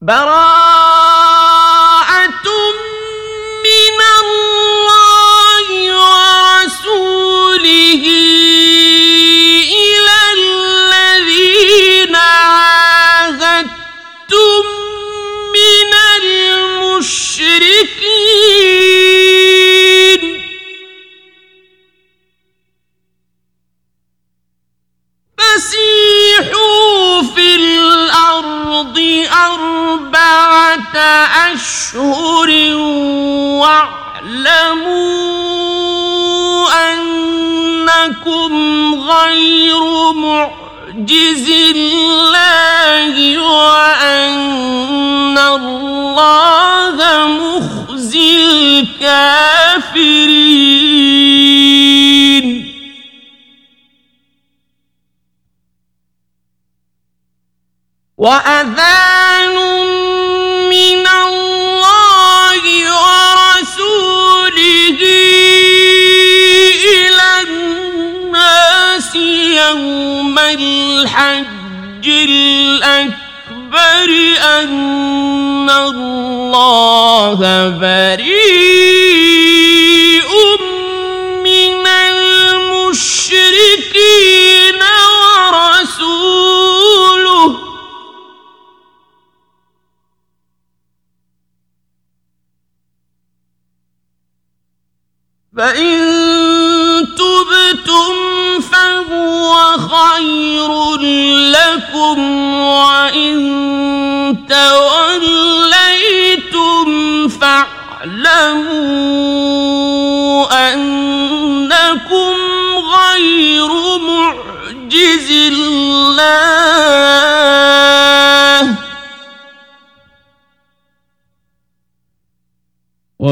براءة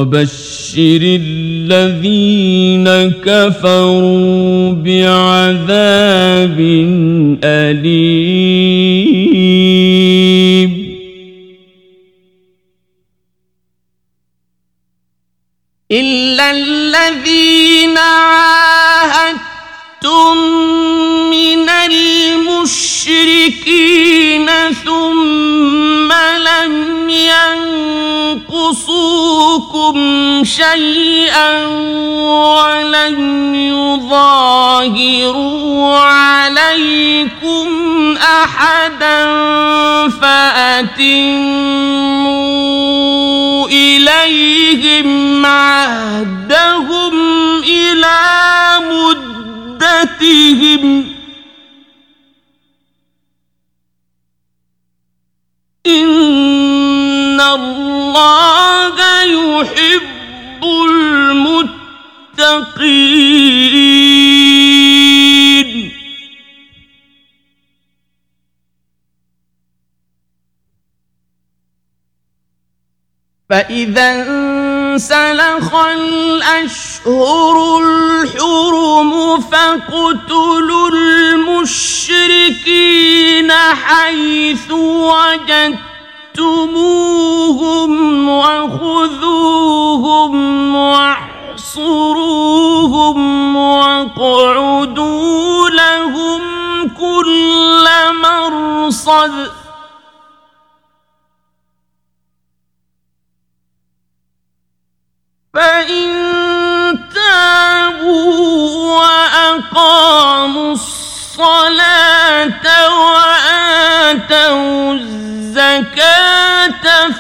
وبشر الذين كفروا بعذاب أليم. إلا الذين عاهدتم ينقصوكم شيئا ولم يظاهروا عليكم أحدا فأتموا إليهم عهدهم إلى مدتهم. إن الله يحب المتقين. فإذا انسلخ الأشهر الحرم فاقتلوا المشركين حيث وجدتموهم وخذوهم واحصروهم واقعدوا لهم كل مرصد فإن تابوا وأقاموا الصلاة وآتوا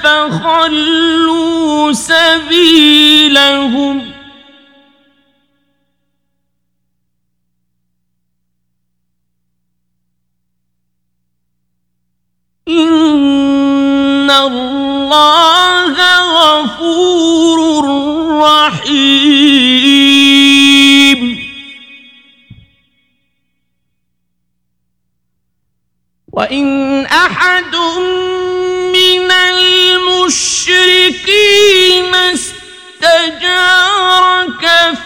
فخلوا سبيلهم. إن الله غفور رحيم. وإن أحد من المشركين استجارك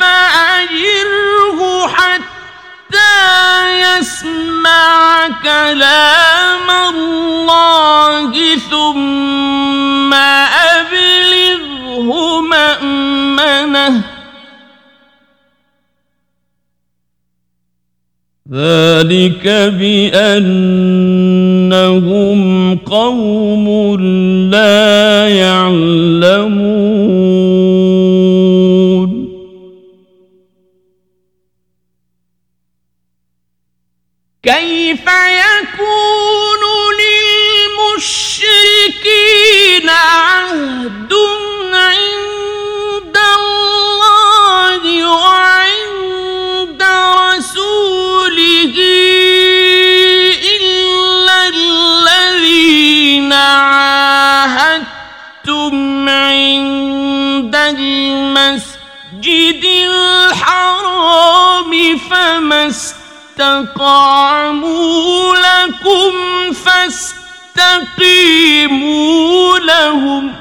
فأجره حتى يسمع كلام الله ثم أبلغه مأمنه ذلك بأنهم قوم لا يعلمون. كيف يكون للمشركين عهد الحرام فما استقاموا لكم فاستقيموا لهم.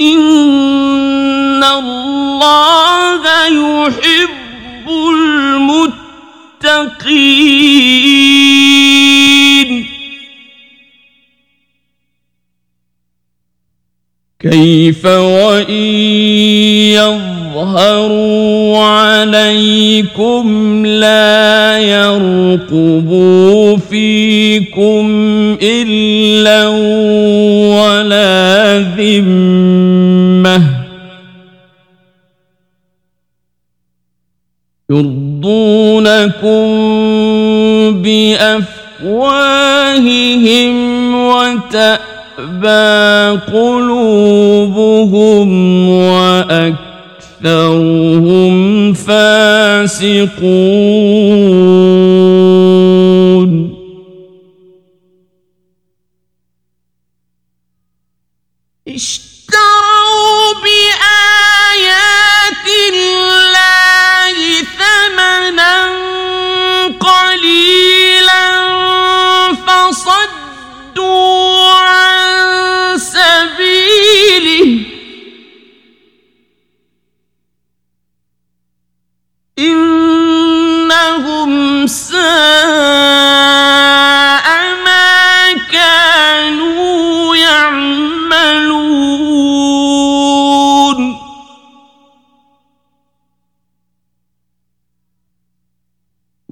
إن الله يحب المتقين. كيف وإن يظهروا عليكم لا يرقبوا فيكم إلا ولا ذمة يرضونكم بأفواههم وتأتون تأبى قلوبهم وأكثرهم فاسقون.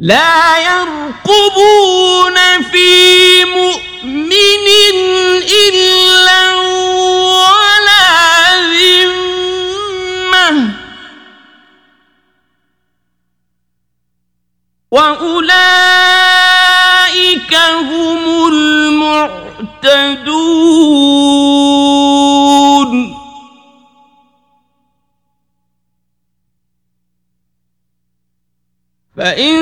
لا يرقبون في مؤمن إلا وأولئك هم المعتدون. فإن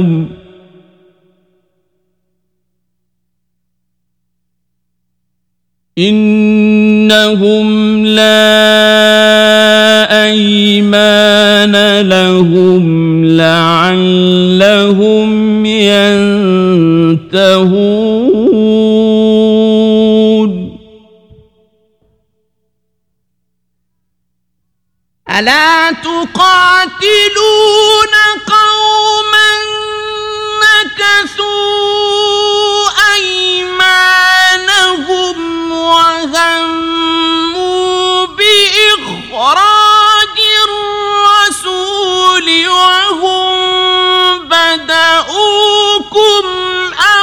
لهم. إنهم لا أيمان لهم لعلهم ينتهون. ألا تقاتلون قوما نكثوا أيمانهم وهموا بإخراج الرسول وهم بدأوكم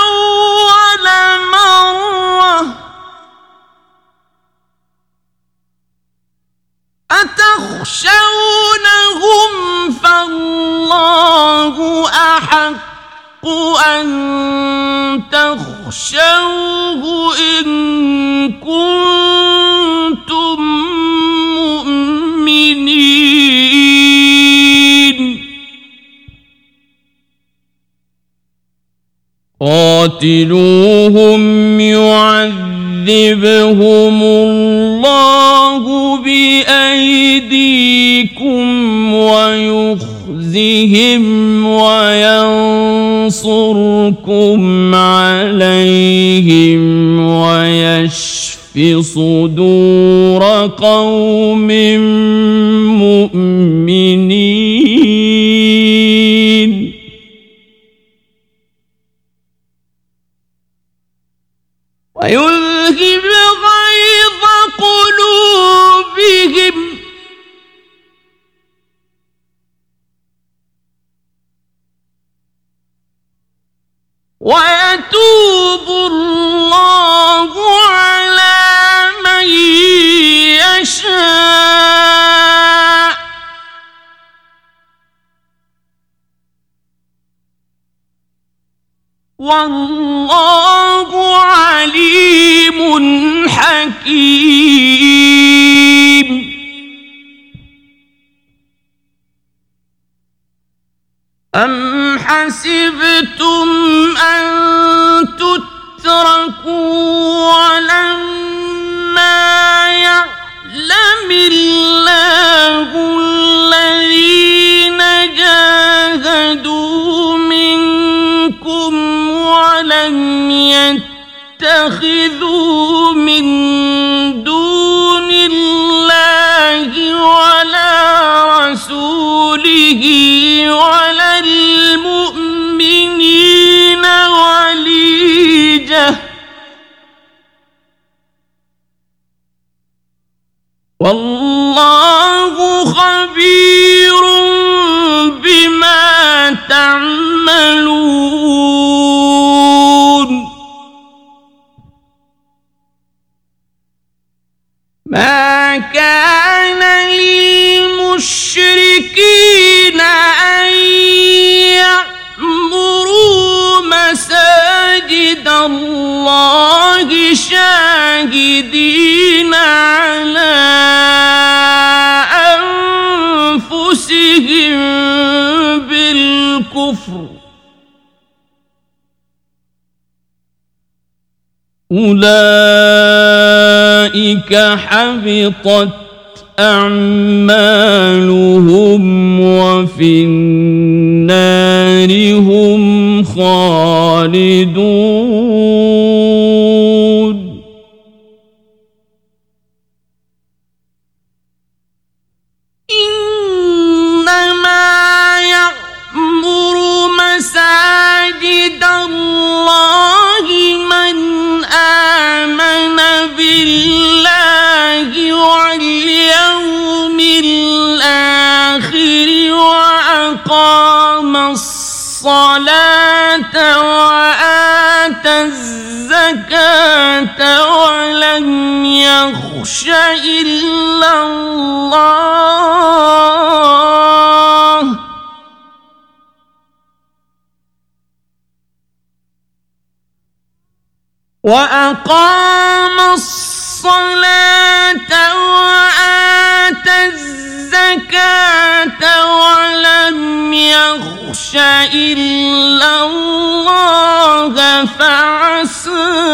أول مرة أتخشونهم فالله أحق أن تخشوه إن كنتم مؤمنين. قاتلوهم يعذبهم الله بأيديكم ويخزهم وينصرهم. ينصركم عليهم ويشف صدور قوم مؤمنين. حبطت 死。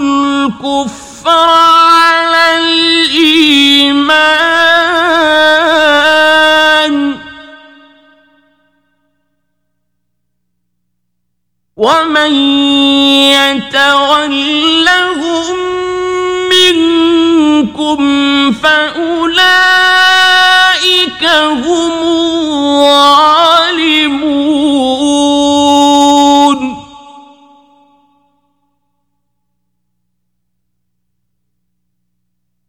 الكفر على الإيمان. ومن يتولهم منكم فأولئك هم الظالمون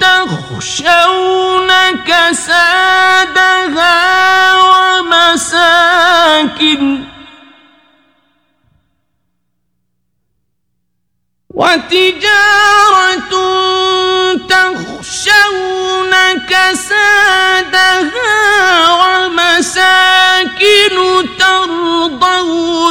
تخشون كسادها ومساكن وتجارة تخشون كسادها ومساكن ترضونها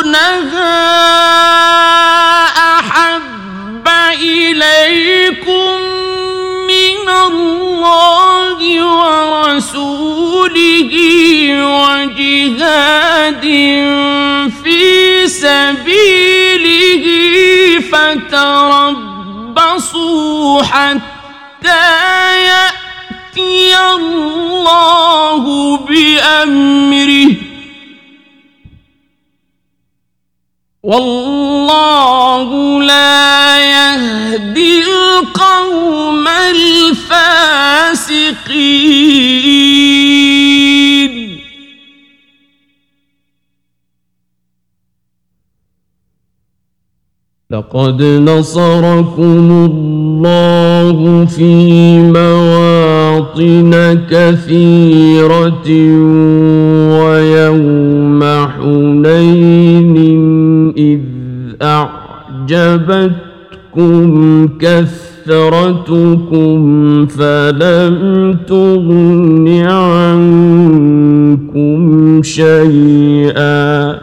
وجهاد في سبيله فتربصوا حتى يأتي الله بأمره والله لا يهدي القوم الفاسقين لقد نصركم الله في مواطن كثيرة ويوم حنين إذ أعجبتكم كثرتكم فلم تغن عنكم شيئا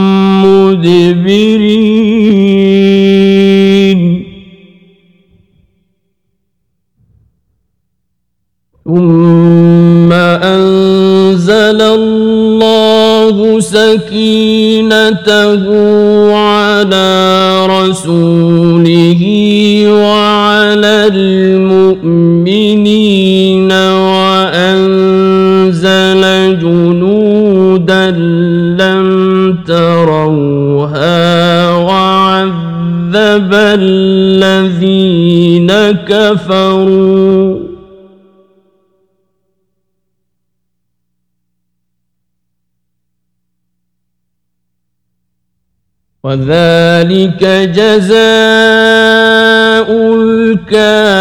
مدبرين. ثم أنزل الله سكينته كفروا. وذلك جزاء الكافرين.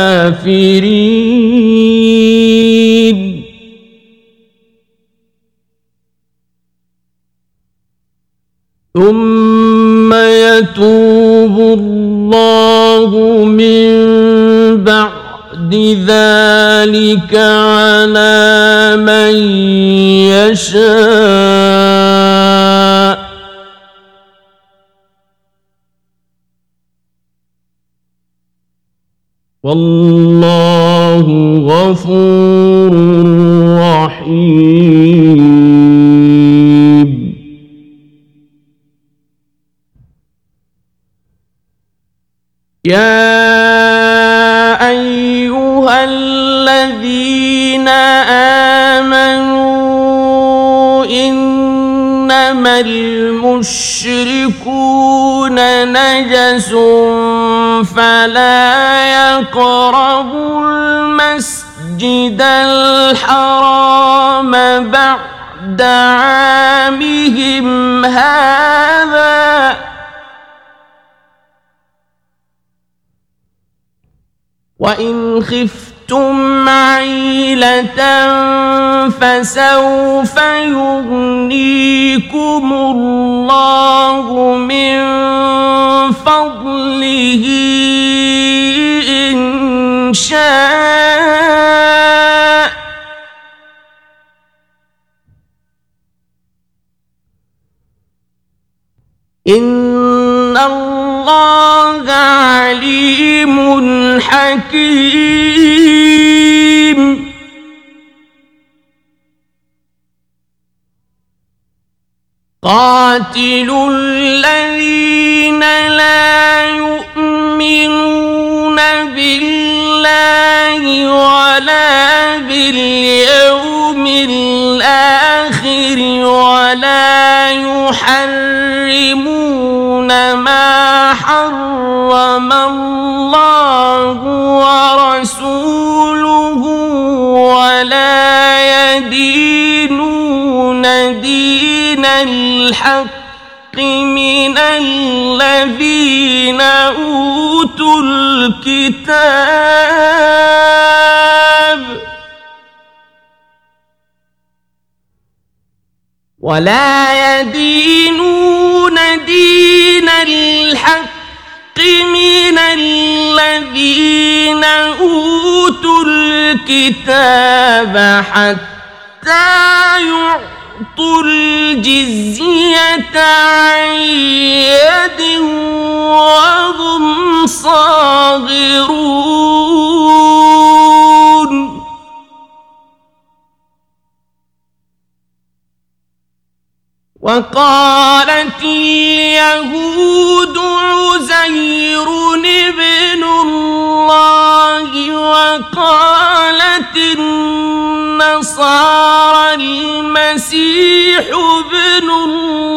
ثم يتوب الله من بعد ذلك على من يشاء. والله غفور رحيم. يا خفتم عيلة فسوف يغنيكم الله من فضله إن شاء. إن الله عليم حكيم. قاتلوا الذين لا يؤمنون بالله ولا باليوم الآخر ولا يحرمون ما حرم الله ورسوله ولا يدينون دين الحق من الذين أوتوا الكتاب. ولا يدينون دين الحق من الذين أوتوا الكتاب حتى يعطوا الجزية عن يد وهم صاغرون. وقالت اليهود عزير ابن الله وقالت النصارى المسيح ابن الله.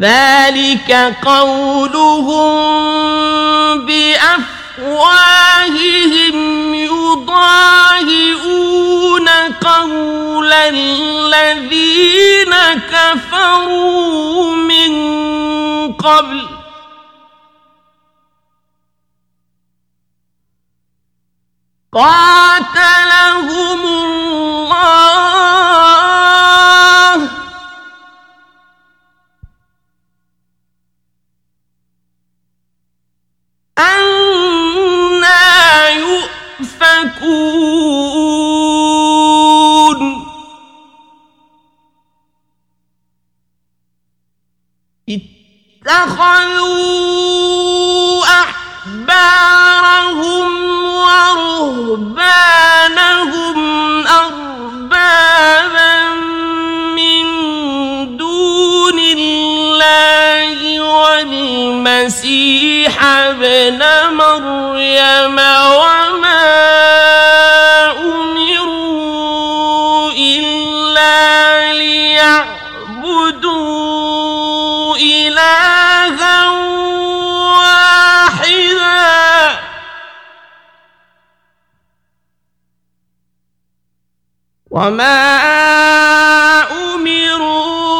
ذلك قولهم بأفواههم يضاهئون قول الذين كفروا من قبل. قاتلهم الله اتخذوا أحبارهم ورهبانهم أربابا من دون الله والمسيح ابن مريم وما أمروا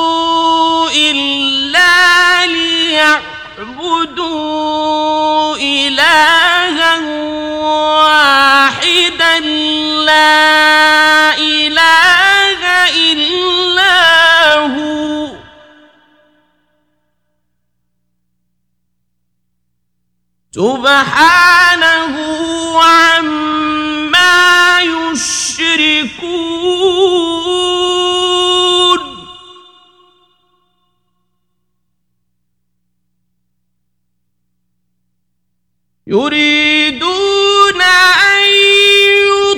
إلا ليعبدوا إلها واحدا لا إله إلا هو سبحانه عما يشركون يريدون أن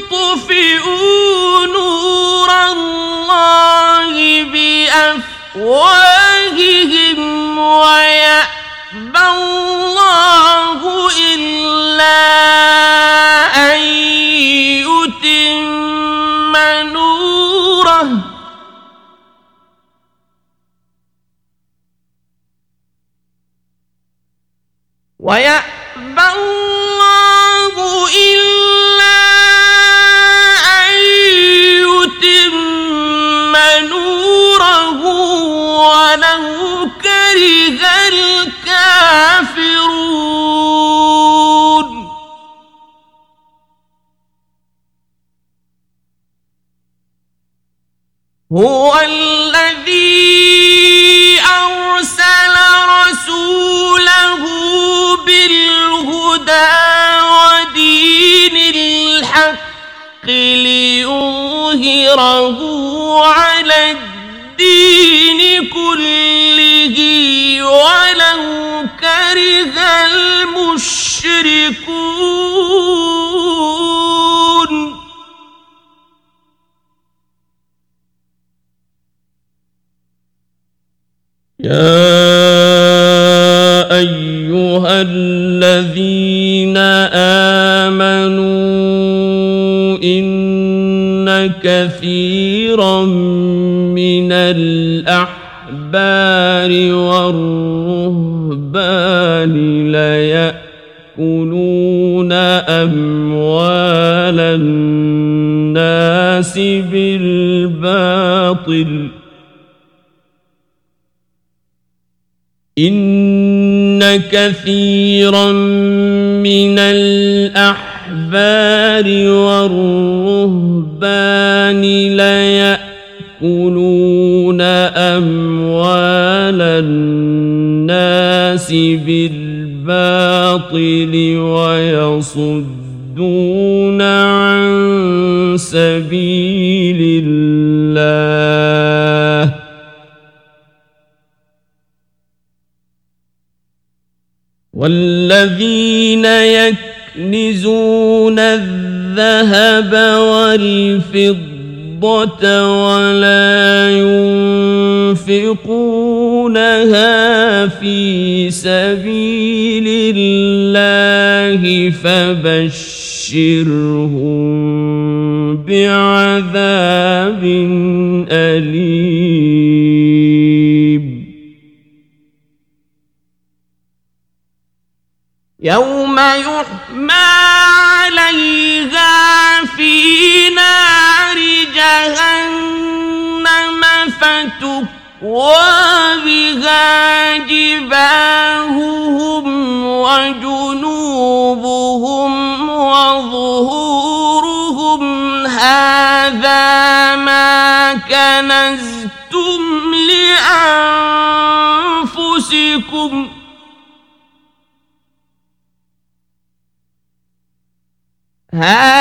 يطفئوا نور الله بأفواههم ويأبى الله إلا كره الكافر كره المشركون. يا أيها الذين آمنوا إن كثيرا من الأحبار أموال الناس بالباطل. إن كثيرا من الأحبار والرهبان ليأكلون أموال الناس بالباطل. ويصدون عن سبيل الله. والذين يكنزون الذهب والفضة ولا ينفقونها في سبيل الله فبشرهم بعذاب أليم. هذا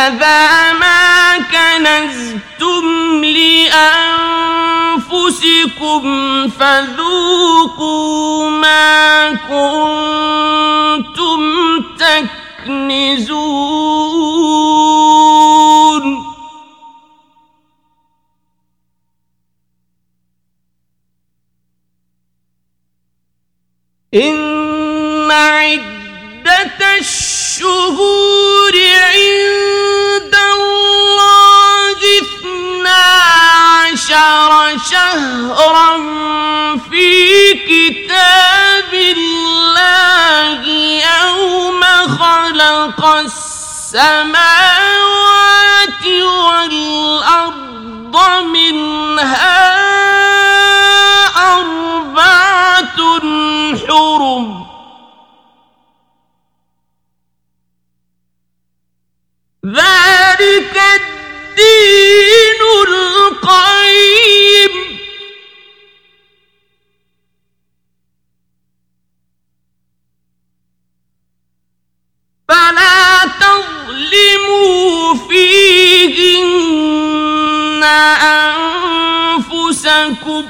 أنفسكم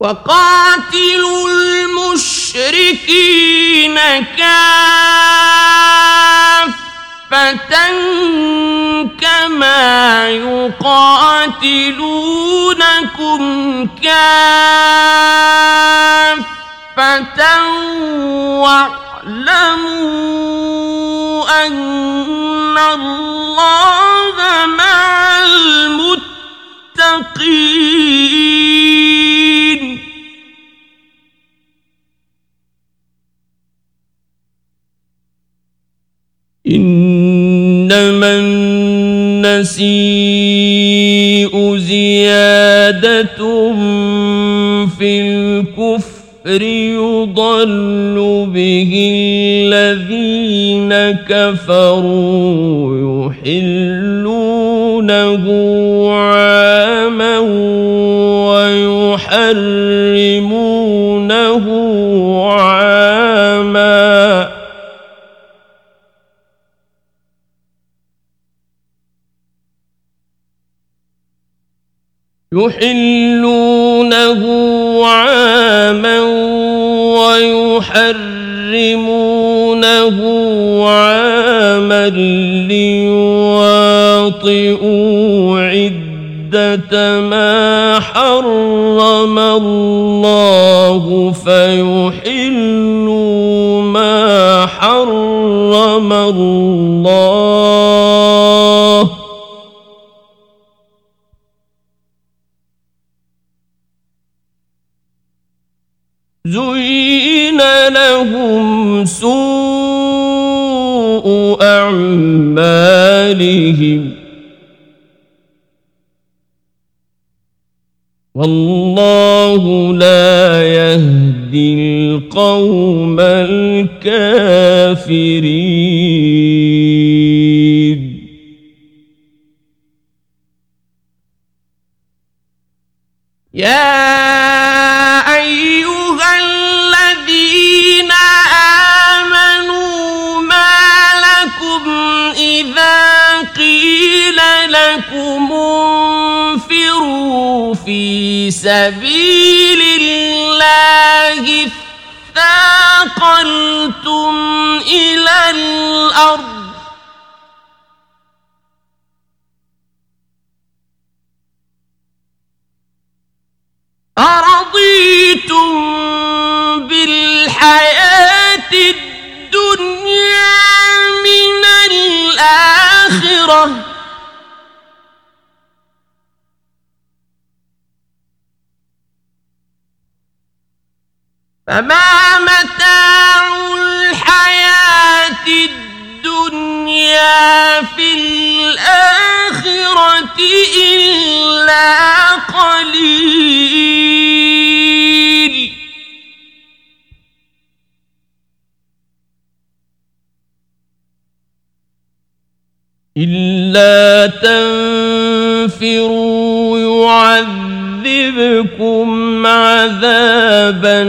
وقاتلوا المشركين كافة كما يقاتلونكم كافة واعلموا أن الله مع المتقين. إنما النسيء زيادة في الكفر. يضل به الذين كفروا يحلونه عاما ويحرمونه يحلونه عاما ويحرمونه عاما ليواطئوا عدة ما حرم الله فيحلوا ما حرم الله أعمالهم. والله لا يهدي القوم الكافرين. إلى الأرض أرضيتم بالحياة الدنيا من الآخرة فما إلا تنفروا يعذبكم عذابا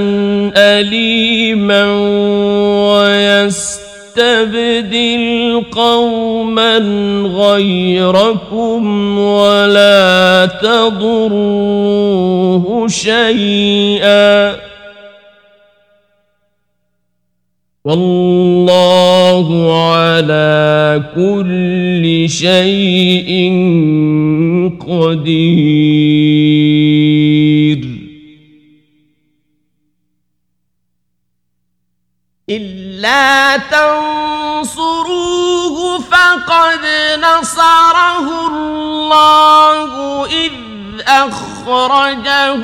أليما ويستبدل قوما غيركم ولا تضروه شيئا والله على كل شيء قدير. إلا تنصروه فقد نصره الله إذ أخرجه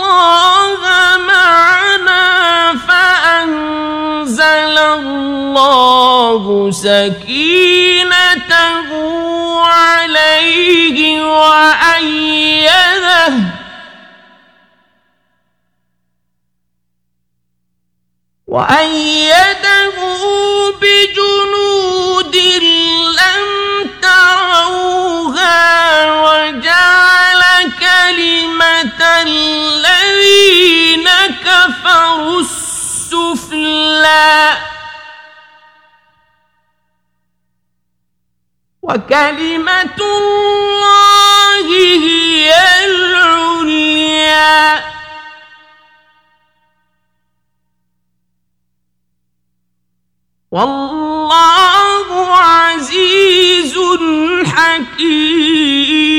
معنا فأنزل الله سكينته عليه وأيده وأيده بجنود لم تروها وجعل كلمة كفروا السفلى. وكلمة الله هي العليا. والله عزيز حكيم.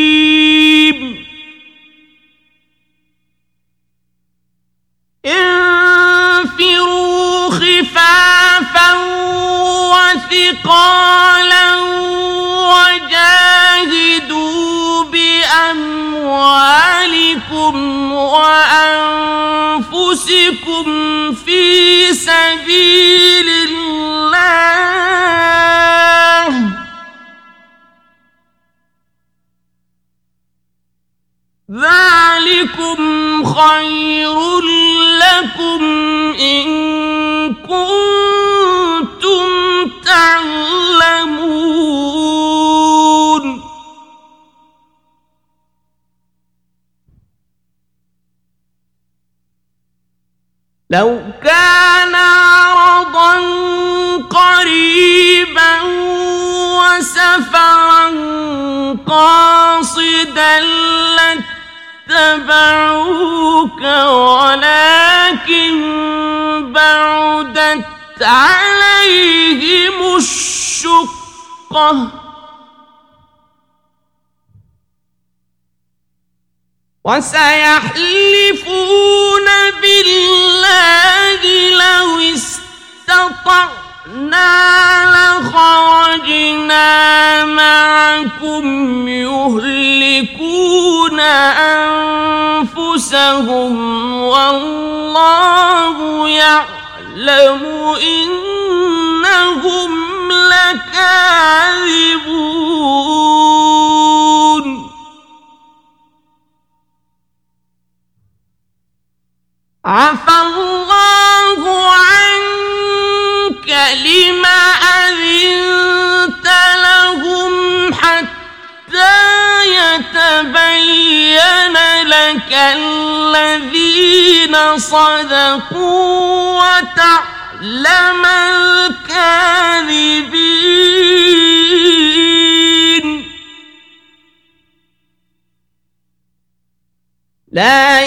انفروا خفافا وثقالا وجاهدوا بأموالكم وأنفسكم في سبيل الله. ذلكم خير لكم إن كنتم تعلمون. لو كان عرضا قريبا وسفرا قاصدا لاتبعوك ولكن بعدت عليهم الشقة. وسيحلفون بالله لو استطعنا لخرجنا معكم يهلكون أنفسهم والله يعلم إنهم لكاذبون. عفى الله عنك لما أذنت لهم حتى يتبين لك الذين صدقوا وتعلم الكاذبين. لا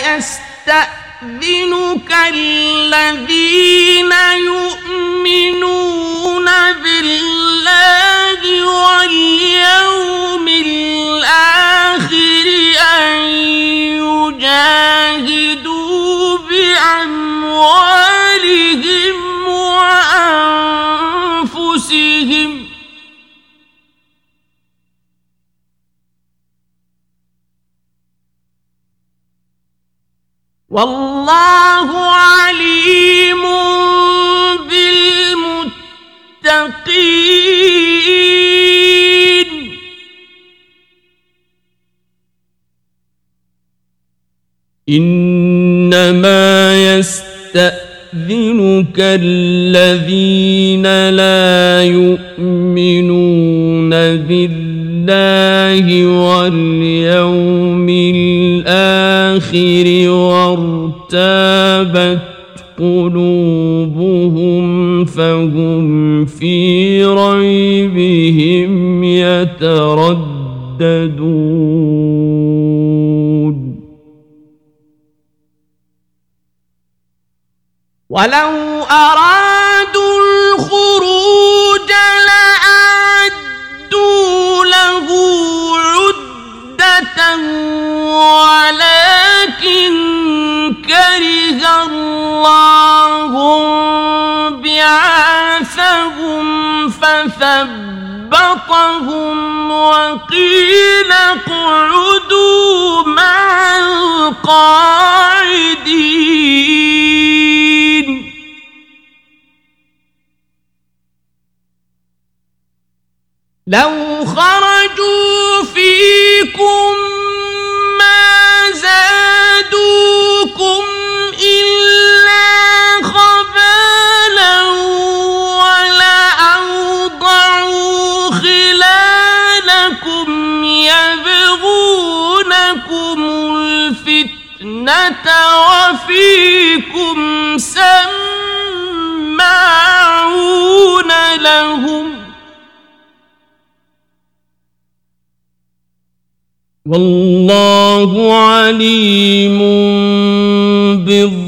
يستأذنك الذين يؤمنون بالله واليوم الآخر أن يجاهدوا بأموالهم وأنفسهم والله عليم بالمتقين. إنما يستأذنك الذين لا يؤمنون بالله واليوم الآخر وارتابت قلوبهم فهم في ريبهم يترددون. ولو أرادوا الخروج كره الله بعاثهم فثبطهم وقيل اقعدوا مع القاعدين. لو خرجوا فيكم الفتنة وفيكم سماعون لهم. والله عليم بالظالمين.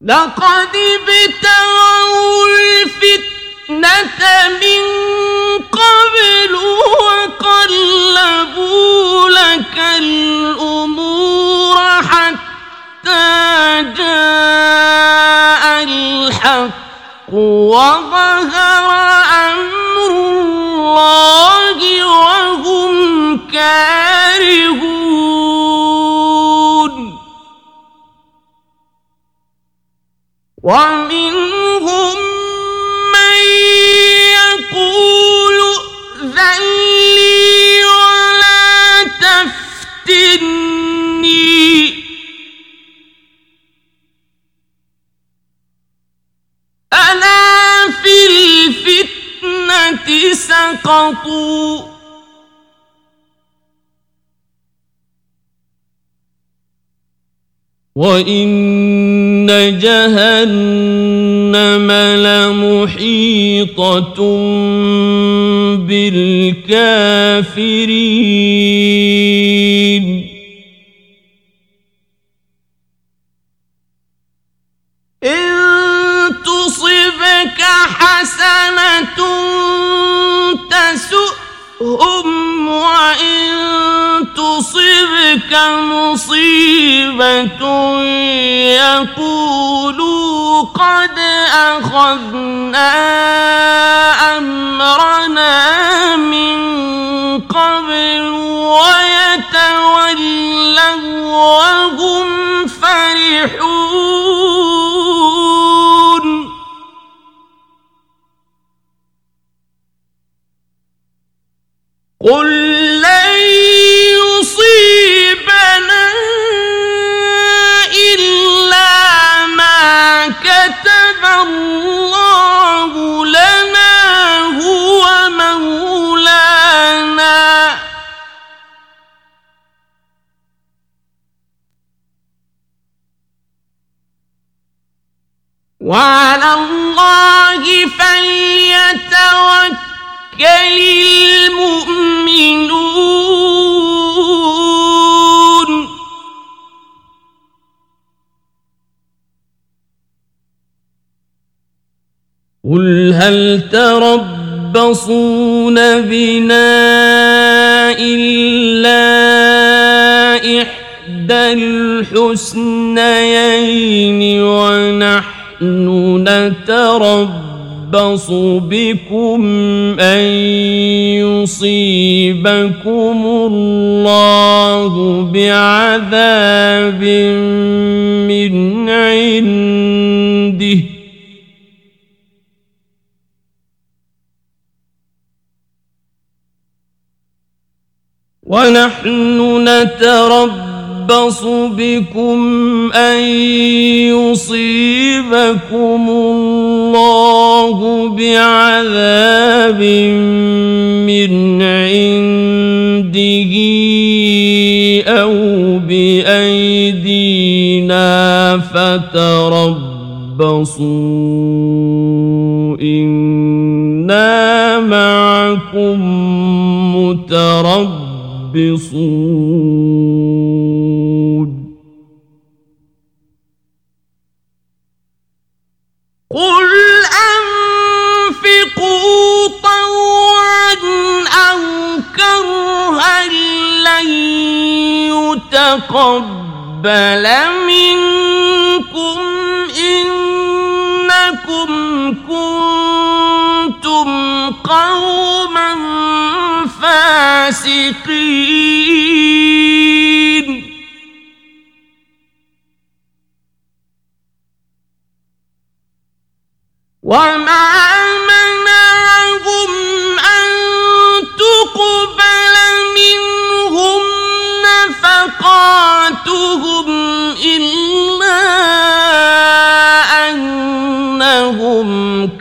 لقد ابتغوا من قبل وقلبوا لك الأمور حتى جاء الحق وظهر أمر الله وهم كارهون. سقطوا. وإن جهنم لمحيطة بالكافرين. يقولوا قد أخذنا أمرنا من قبل ويتولوا وهم فرحون قل وعلى الله فليتوكل المؤمنون. قل هل تربصون بنا إلا إحدى الحسنيين ونحن نتربص بكم أن يصيبكم الله بعذاب من عنده. ونحن نتربص بكم أن يصيبكم الله بعذاب من عنده أو بأيدينا فتربصوا. إنا معكم متربصون. يتقبل منكم إنكم كنتم قوما فاسقين وما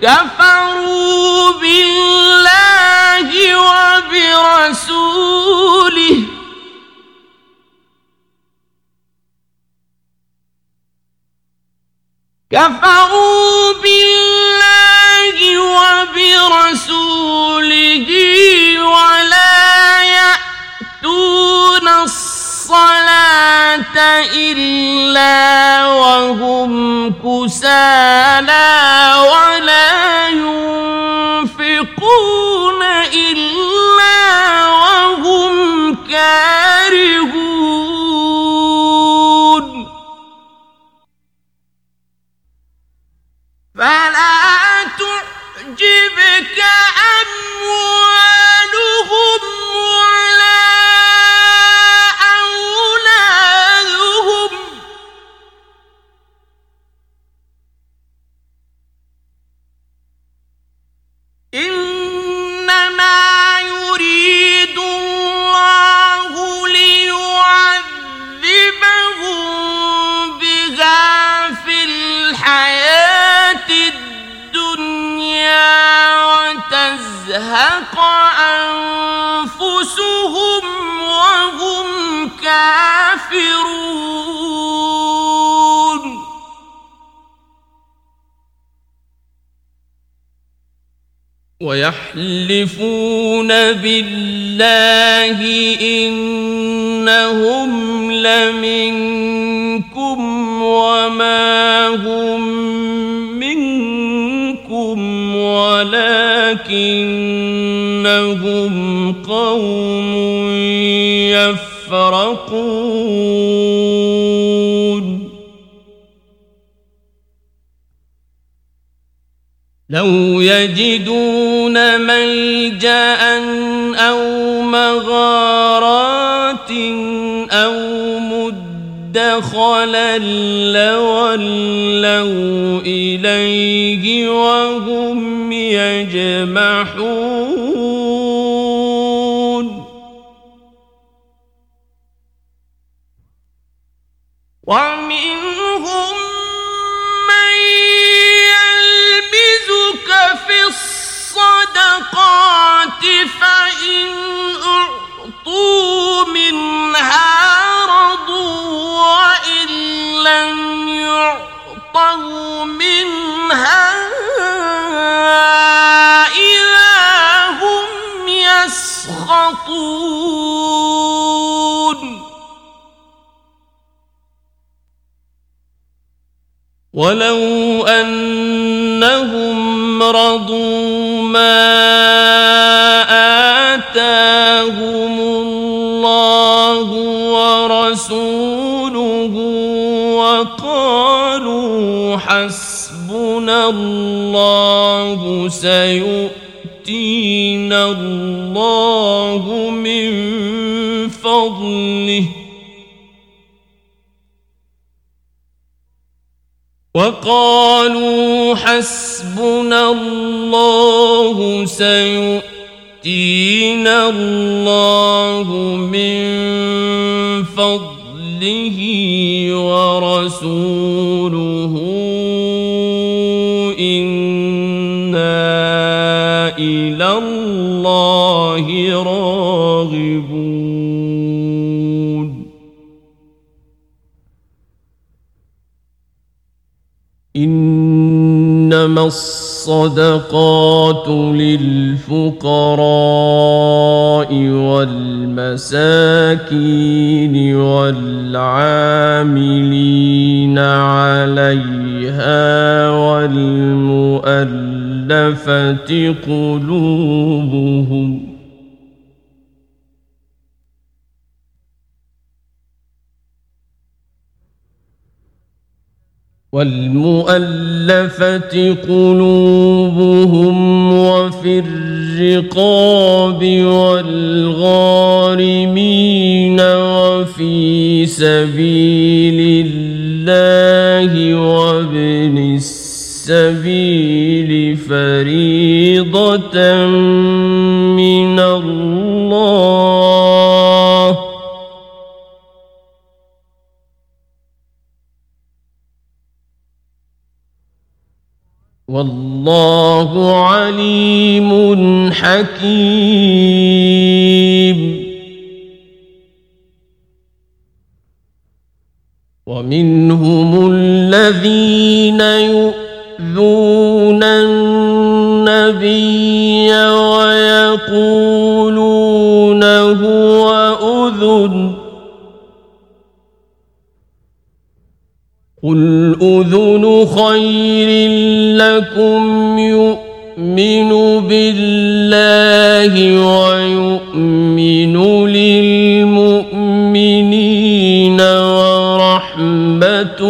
كفروا بالله وبرسوله. كفروا بالله وبرسوله ولا يأتون الصلاة إلا وهم كسالى ولا ينفقون إلا وهم كارهون ويحلفون بالله إنهم لمنكم وما هم منكم ولكنهم قوم يفرقون لو يجدون ملجأ أو مغارات أو مدخلا لولوا إليه وهم يجمحون أعطوا منها رضوا وإن لم يعطوا منها إذا هم يسخطون. ولو أنهم رضوا ما حسبنا الله سيؤتينا الله من فضله وقالوا حسبنا الله سيؤتينا الله من فضله ورسوله إنما الصدقات للفقراء والمساكين والعاملين عليها والمؤلفة قلوبهم والمؤلفة قلوبهم وفي الرقاب والغارمين وفي سبيل الله وابن السبيل فريضة والله عليم حكيم. ومنهم الذين يؤذون النبي ويقولون هو أذن. قل أذن خير لكم يؤمن بالله ويؤمن للمؤمنين ورحمة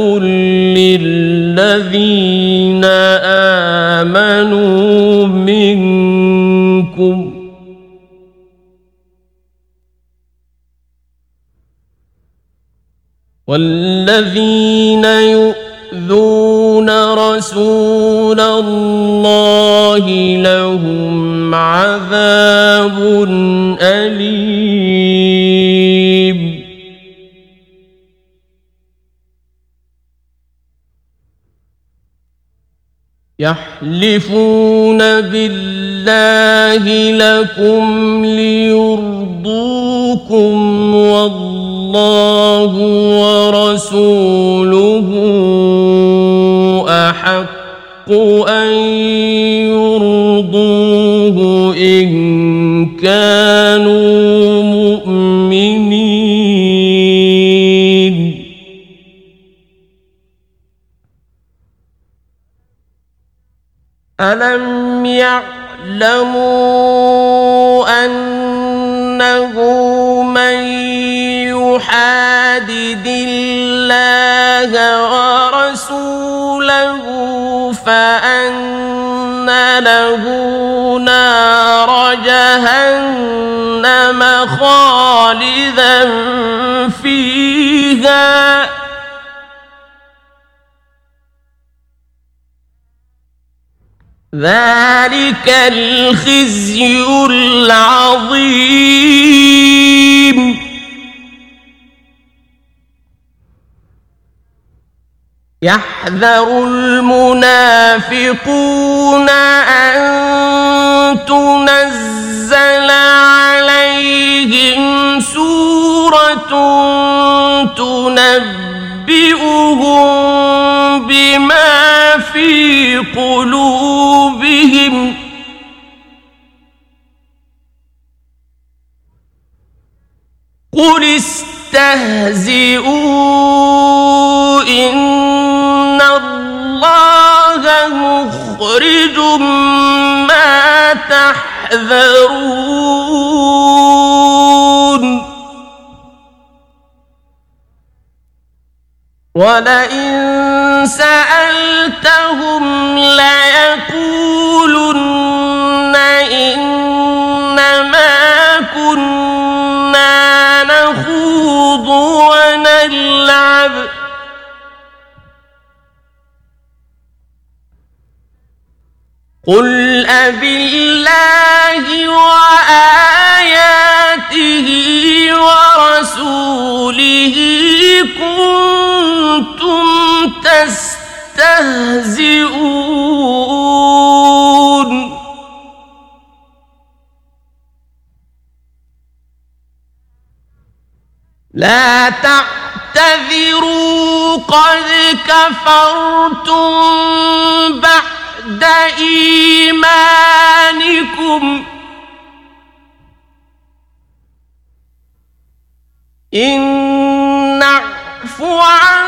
للذين آمنوا منكم والذين يؤذون رسول الله لهم عذاب أليم. يحلفون بالله لكم ليرضوكم والله ورسوله. أحق أن يرضوه إن كانوا مؤمنين. ألم يعلموا أنه من يحادد الله ورسوله فأن له نار جهنم خالدا فيها. ذلك الخزي العظيم. يحذر المنافقون أن تنزل عليهم سورة تنبئهم بما في قلوبهم قل استهزئوا إن الله مخرج ما تحذرون. ولئن سألتهم ليقولن ونلعب. قل أبالله وآياته ورسوله كنتم تستهزئون. لا تعتذروا قد كفرتم بعد إيمانكم. إن نعف عن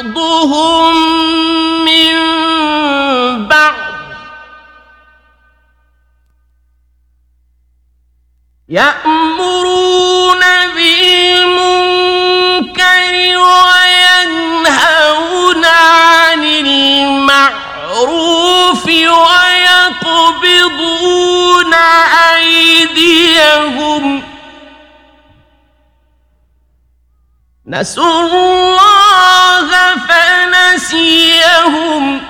بعضهم من بعض. يأمرون بالمنكر وينهون عن المعروف ويقبضون أيديهم. نسوا فنسيهم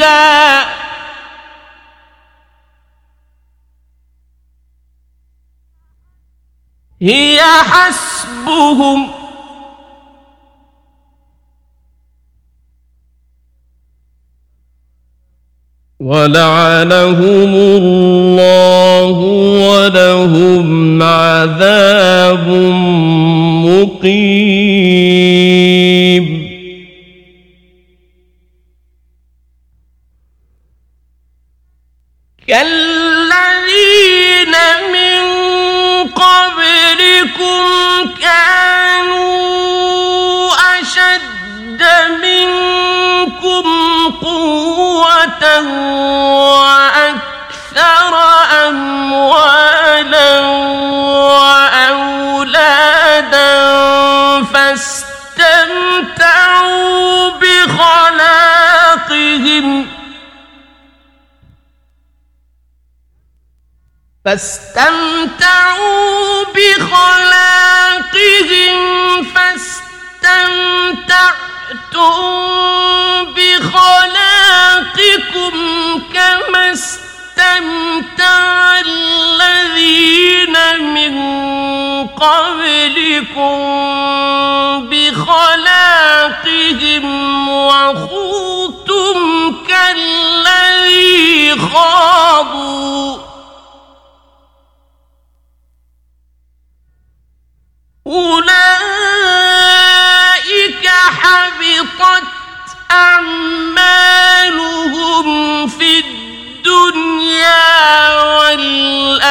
فيها هي حسبهم ولعنهم الله ولهم عذاب مقيم. فاستمتعوا بخلاقهم فاستمتعتم بخلاقكم كما استمتع الذين من قبلكم بخلاقهم وخوتم كالذي خاضوا. أولئك حبطت أعمالهم في الدنيا والآخرة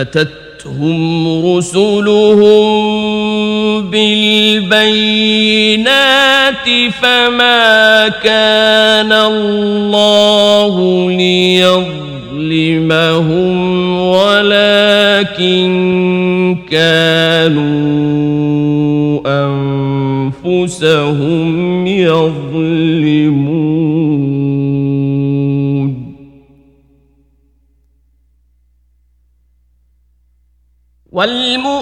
أتتهم رسلهم بالبينات فما كان الله ليظلمهم ولكن كانوا أنفسهم يظلمون.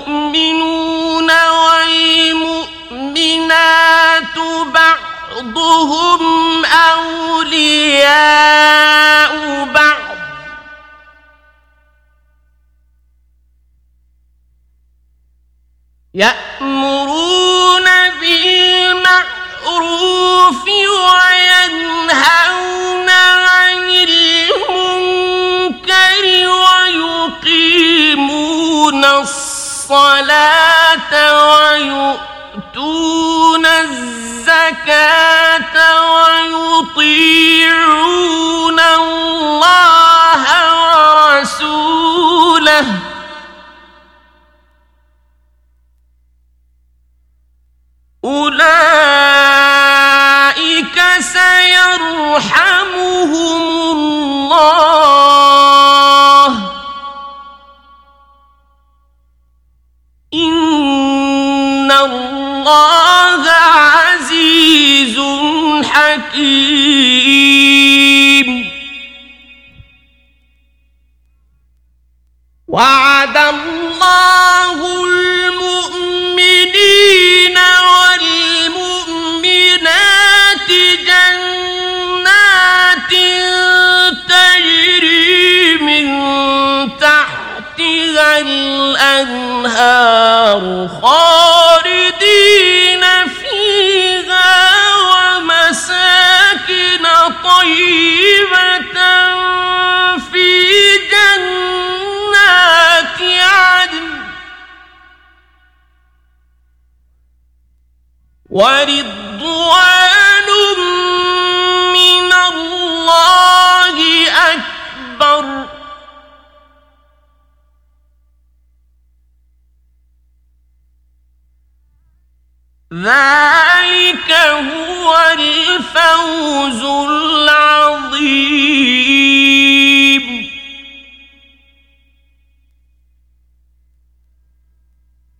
والمؤمنون والمؤمنات بعضهم أولياء بعض. يأمرون بالمعروف وينهون الصلاة ويؤتون الزكاة ويطيعون الله ورسوله. أولئك سيرحمهم الله. الله عزيز حكيم. وعد الله المؤمنين والمؤمنات جنات تجري من تحتها الأنهار خالدين ومساكن طيبة في جنات عدن. ورضوان ذلك هو الفوز العظيم.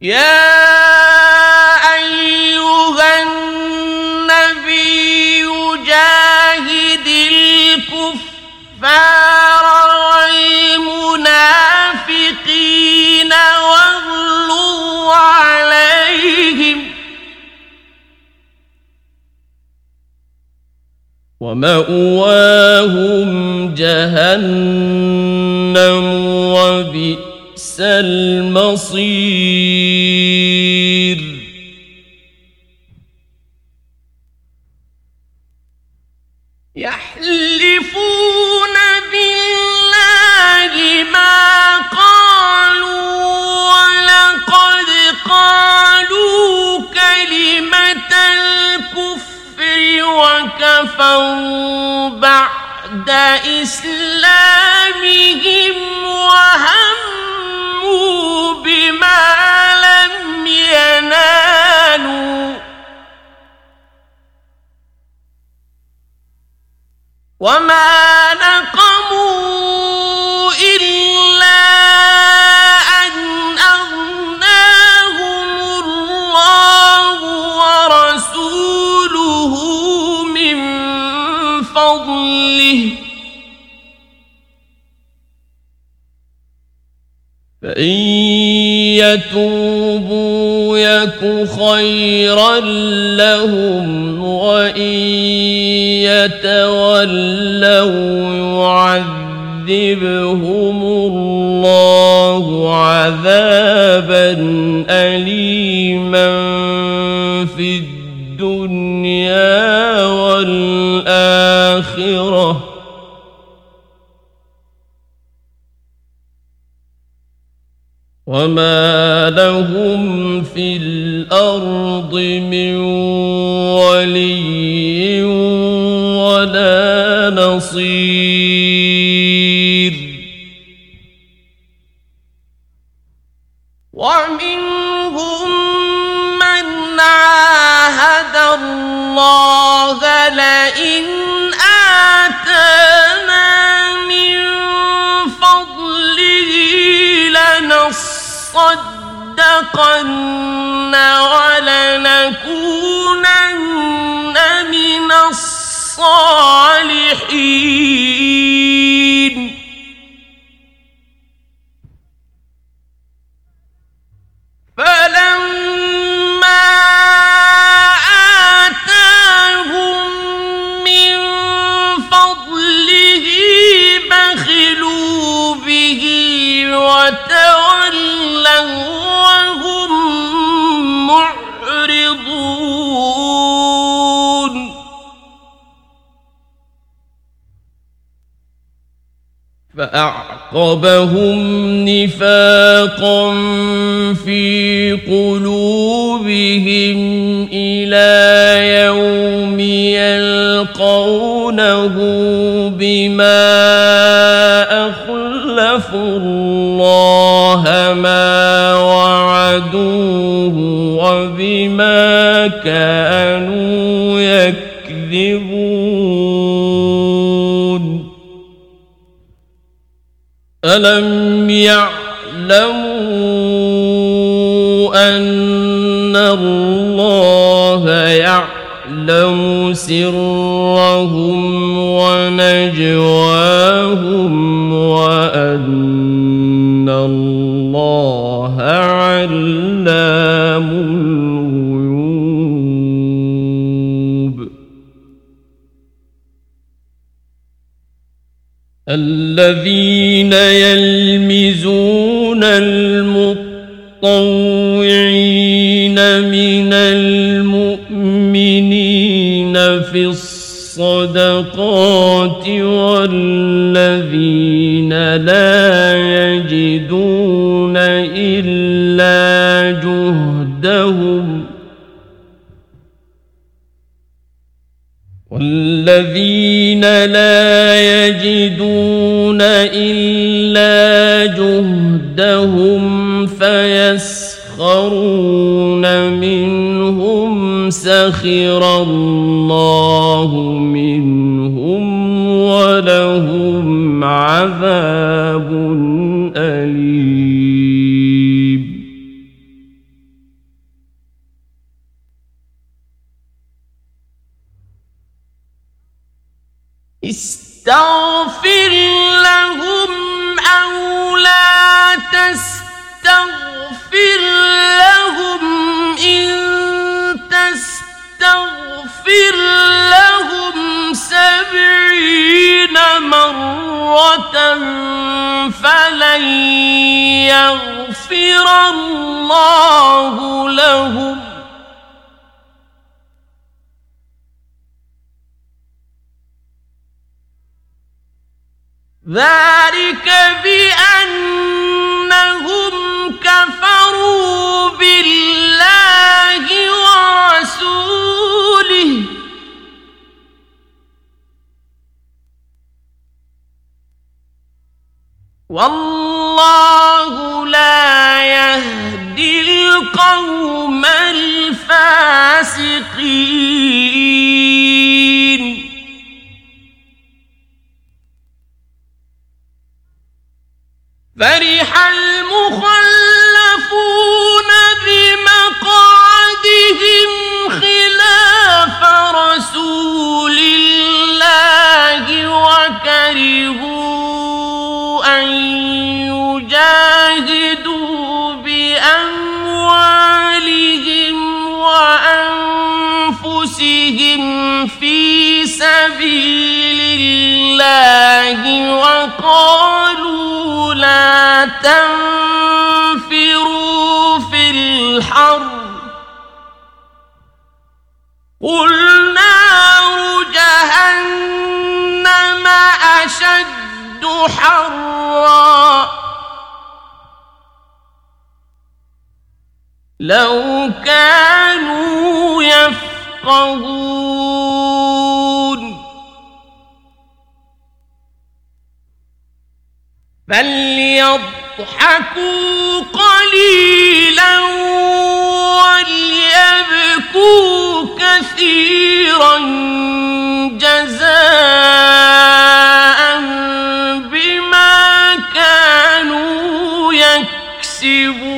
يا لهم وإن يتولوا يعذبهم الله عذابا أليما في الدنيا والآخرة. وما لهم في الأرض من ولي ولا نصير لنصدقن ولنكونن من الصالحين. فأعقبهم نفاقا في قلوبهم إلى يوم يلقونه بما أخلفوا الله ما وعدوه وبما كانوا يكذبون ألم يعلموا أن الله يعلم سرهم ونجواهم وأن الله علام الغيوب الذين يلمزون المطوعين من المؤمنين في الصدقات والذين لا يجدون إلا جهدهم والذين لا يجدون إلا جهدهم فيسخرون منهم سخر الله منهم ولهم عذاب أليم مرة فلن يغفر الله لهم. ذلك بأنهم كفروا بالله ورسوله. والله لا يهدي القوم الفاسقين. فرح المخلفون بمقعدهم خلاف رسول الله وكرهوا أن يجاهدوا بأموالهم وأنفسهم في سبيل الله وقالوا لا تنفروا في الحر قل نار جهنم أشد حرا. لو كانوا يفقهون. فليضحكوا قليلا وليبكوا كثيرا جزاء. يكسبون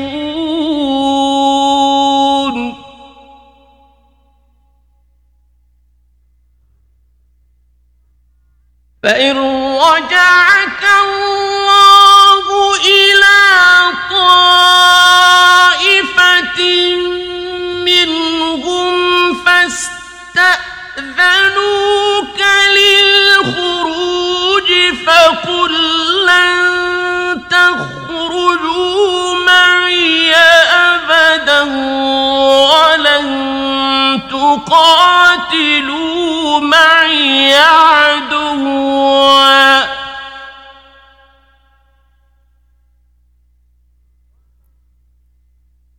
فإن رجعك الله إلى طائفة ولن تقاتلوا معي عدوا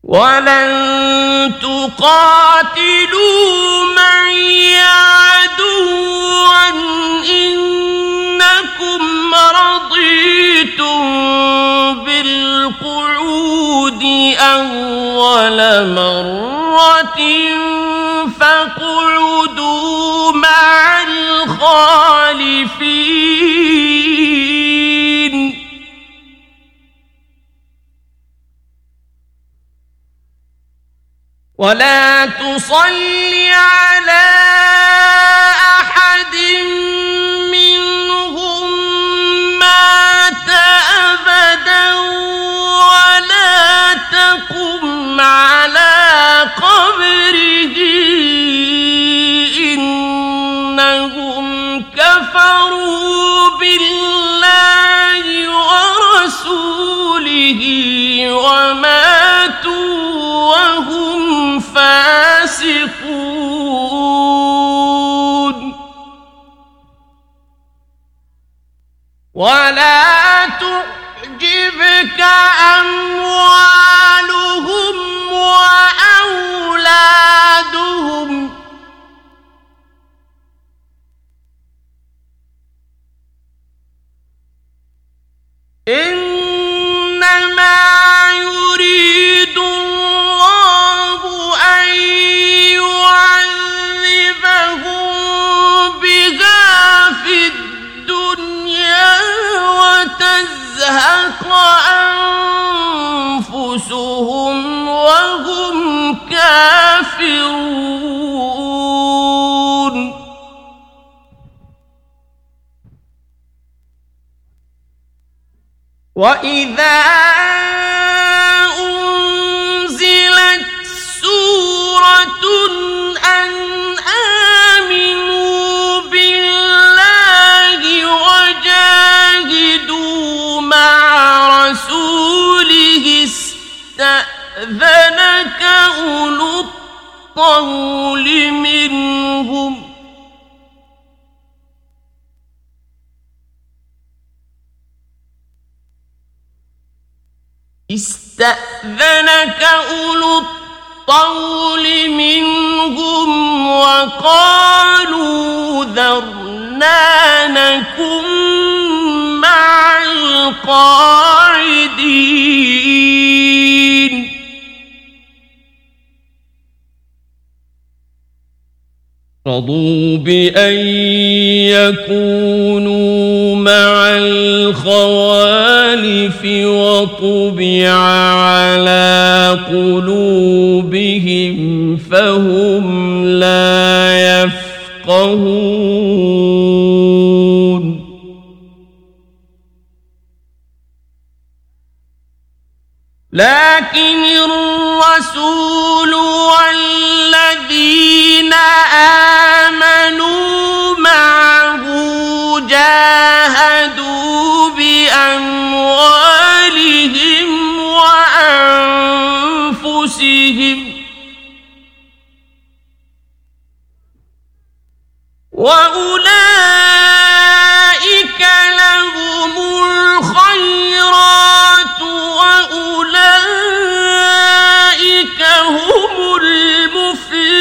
ولن تقاتلوا معي عدوا إنكم رضيتم أول مرة فاقعدوا مع الخالفين ولا تصل على احد منهم مات ابدا وماتوا وهم فاسقون. ولا تعجبك أموالهم وأولادهم. إنما كافرون وإذا أنزلت سورة أن آمنوا بالله وجاهدوا مع رسوله استأذنك أولو الطول منهم. استأذنك أولو الطول منهم وقالوا ذرنا نكن مع القاعدين رضوا بأن يكونوا مع الخوالف وطبع على قلوبهم فهم لا يفقهون لكن الرسول والذين آمنوا بهم وأولئك لهم الخيرات وأولئك هم المفلحون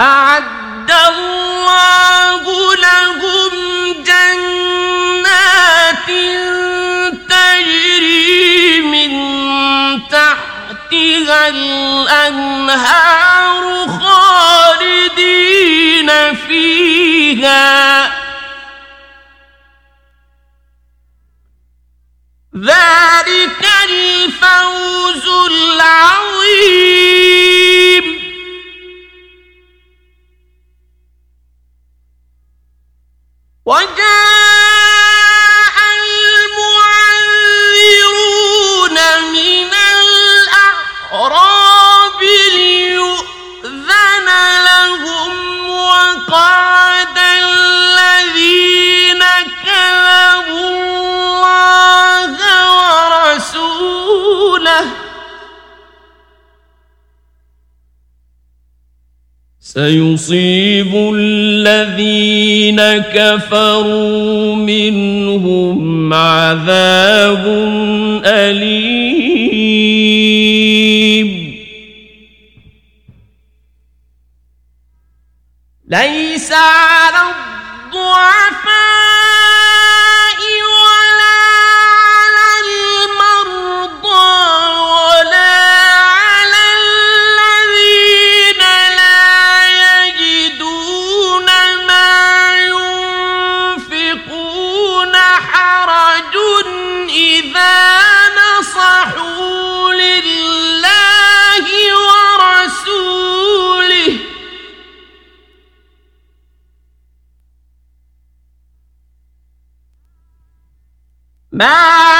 أعد الله لهم الأنهار خالدين فيها. ذلك الفوز العظيم. وجاء سيصيب الذين كفروا منهم عذاب أليم. ليس على الضعف Ah.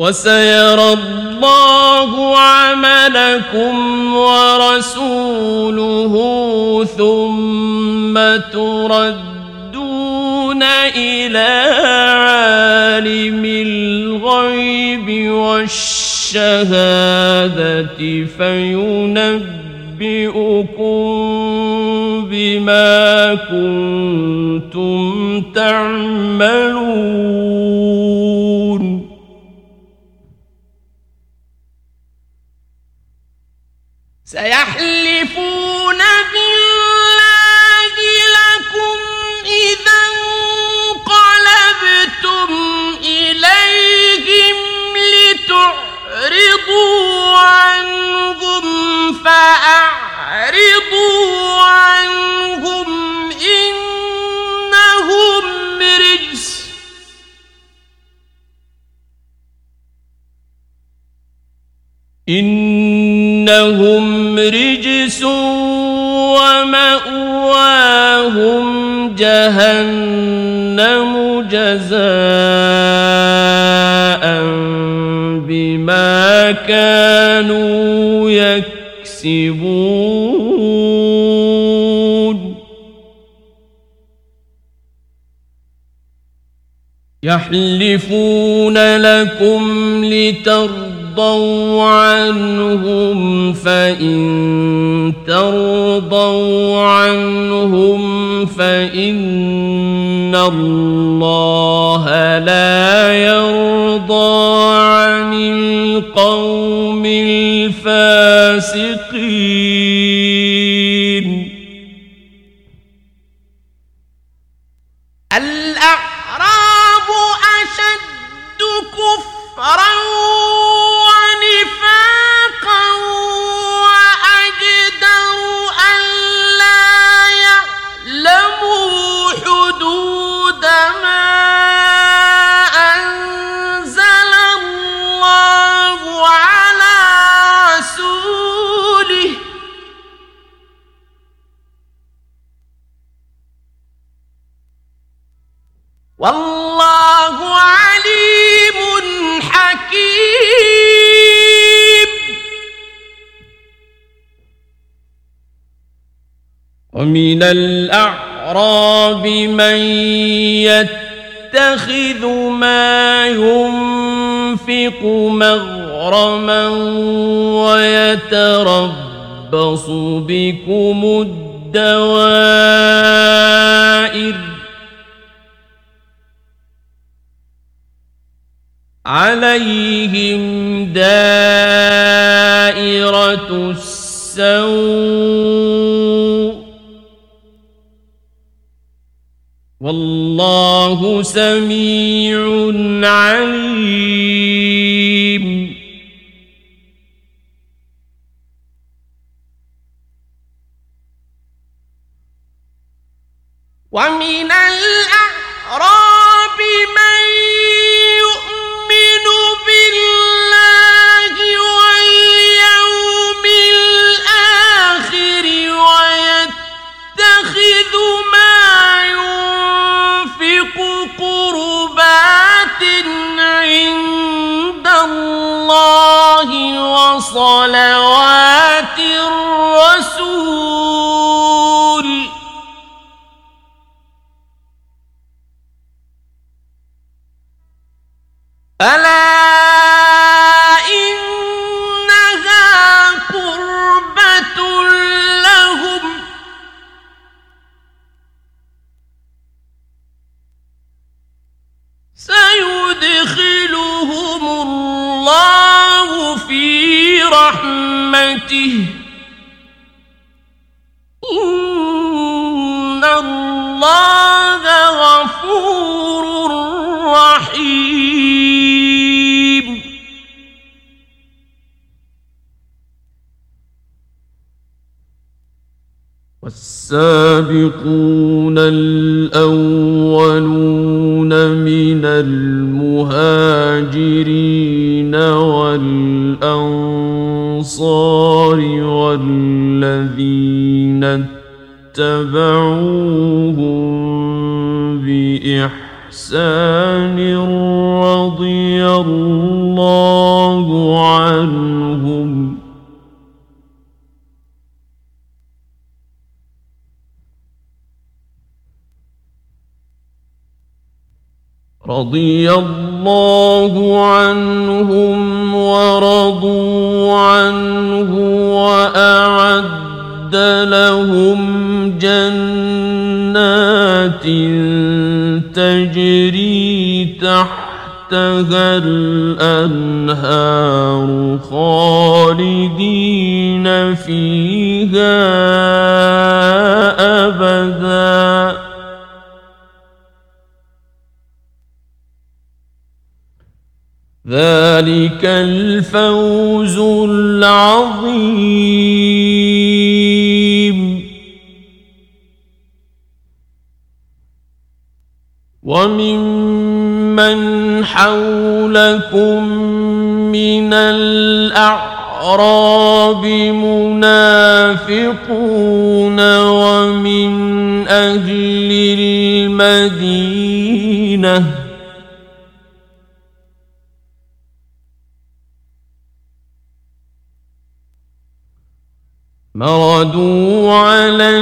وسيرى الله عملكم ورسوله ثم تردون إلى عالم الغيب والشهادة فينبئكم بما كنتم تعملون. إنهم رجس ومأواهم جهنم جزاء بما كانوا يكسبون يحلفون لكم لترضوا عنهم فإن ترضوا عنهم فإن الله لا يرضى عن القوم الفاسقين. والله عليم حكيم. ومن الأعراب من يتخذ ما ينفق مغرما ويتربص بكم الدوائر عليهم دائرة السوء والله سميع عليم ومن الأعراب الله وصلوات الرسول. ألا رحمته إن الله غفور رحيم. والسابقون الأولون من المهاجرين. الأنصار والذين اتبعوهم بإحسان رضي الله عنهم. رضي الله عنهم ورضوا عنه وأعد لهم جنات تجري تحتها الأنهار خالدين فيها أبداً ذلك الفوز العظيم. وممن حولكم من الأعراب منافقون ومن أهل المدينة مردوا على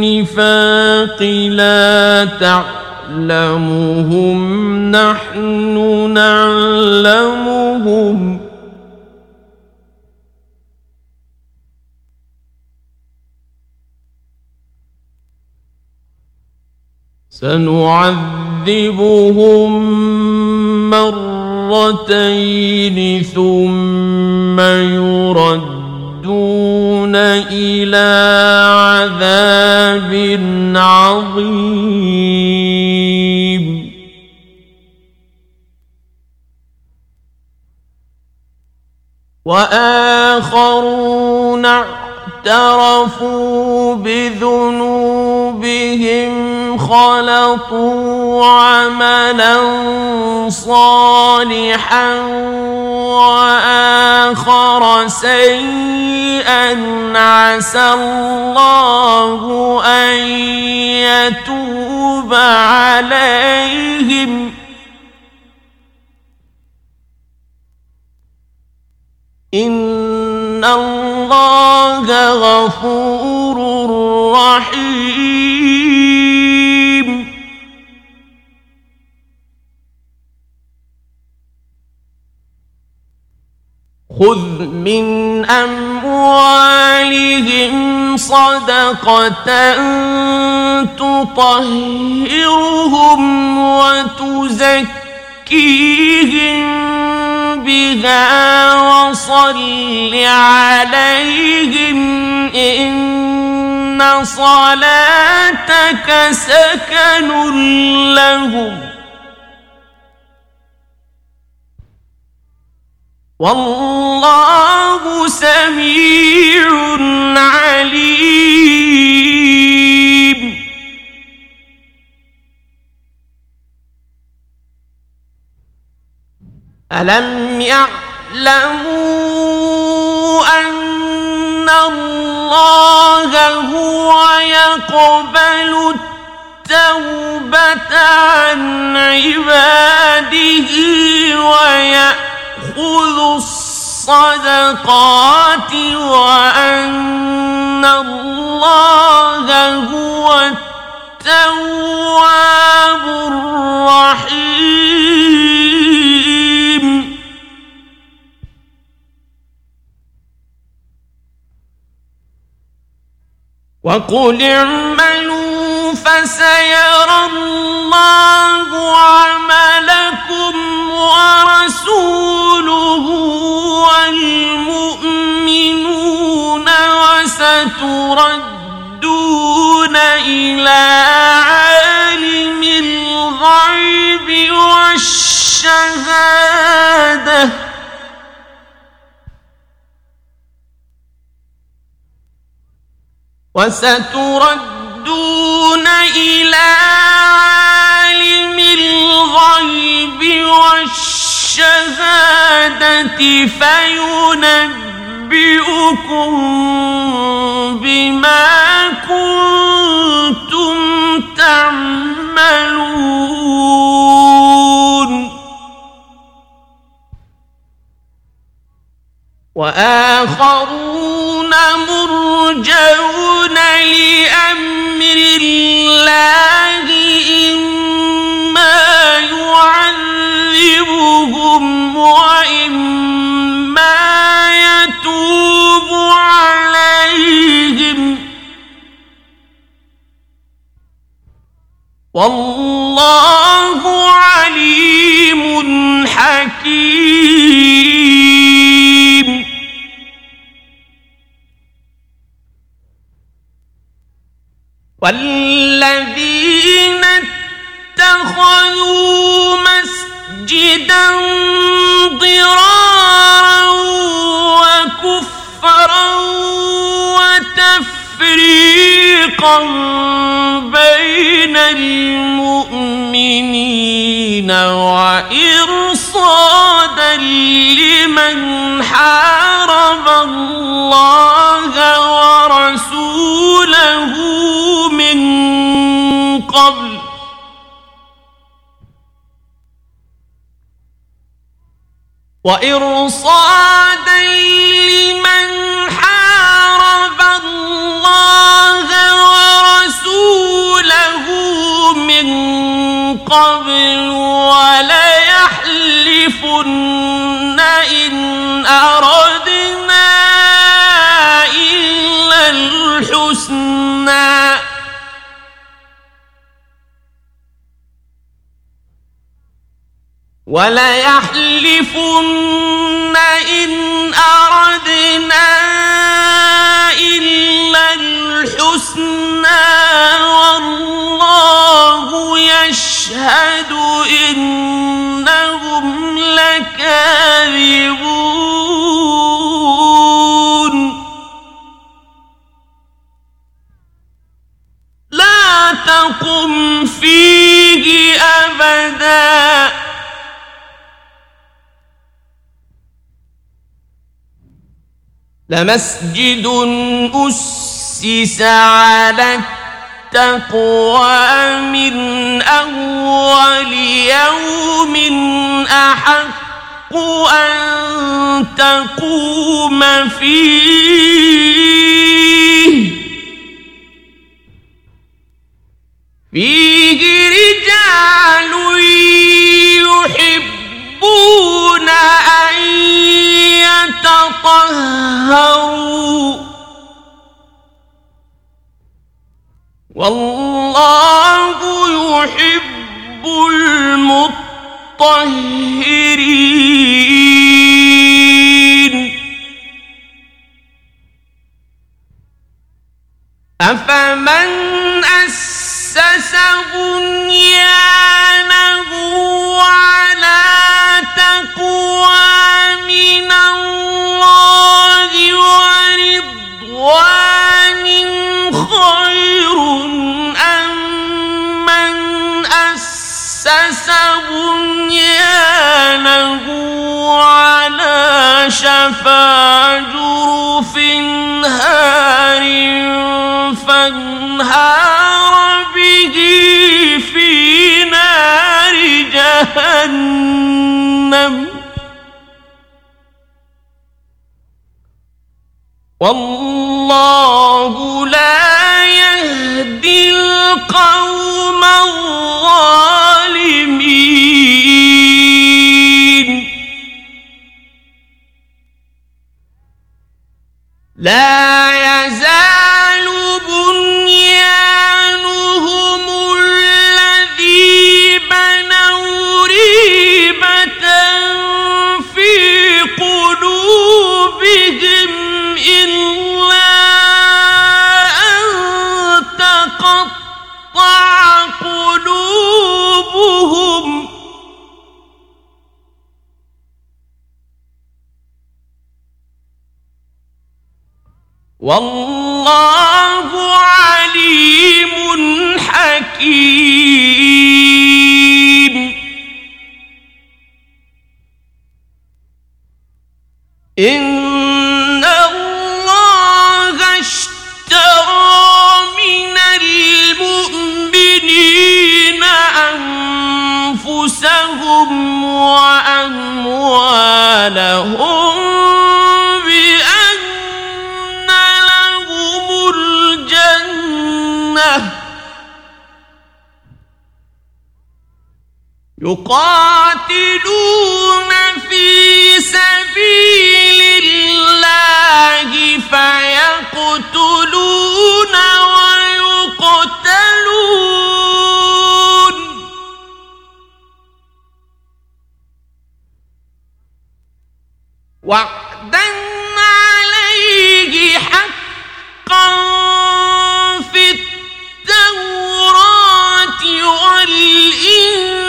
النفاق لا تعلمهم نحن نعلمهم سنعذبهم مرتين ثم يرد يردون إلى عذاب عظيم. وآخرون اعترفوا بذنوبهم خلطوا عملا صالحا وآخر سيئا عسى الله أن يتوب عليهم. إن الله غفور رحيم. خذ من أموالهم صدقة تطهرهم وتزكيهم بها وصل عليهم إن صلاتك سكن لهم والله سميع عليم. ألم يعلموا أن الله هو يقبل التوبة عن عباده ويأتي يأخذ الصدقات وأن الله هو التواب الرحيم. وقل اعملوا فسيرى الله عملكم ورسوله والمؤمنون وستردون إلى عالم الغيب والشهادة. وستردون إلى عالم الغيب والشهادة فينبئكم بما كنتم تعملون. وآخرون مرجون لأمر الله إما وإما يتوب عليهم. والله عليم حكيم. والذين مسجدا ضرارا وكفرا وتفريقا بين المؤمنين وإرصادا لمن حارب الله ورسوله من قبل وإرصادا لمن حارب الله ورسوله من قبل وليحلفن إن أردنا إلا الحسنى والله يشهد إنهم لكاذبون. لا تقم فيه أبداً. لمسجد أسس على التقوى من أول يوم أحق أن تقوم فيه. فيه رجال يحبون أن يتطهروا. والله يحب المطهرين. أفمن أسس بنيانه على تقوى من الله ورضوان خير أم من أسس بنيانه على شفا جرف هار فانهار جهنم. والله لا يهدي القوم الظالمين. لا يزال واللہ علیم حکیم ان يقاتلون في سبيل الله فيقتلون ويقتلون. وعدا عليه حقا في التوراة والإنجيل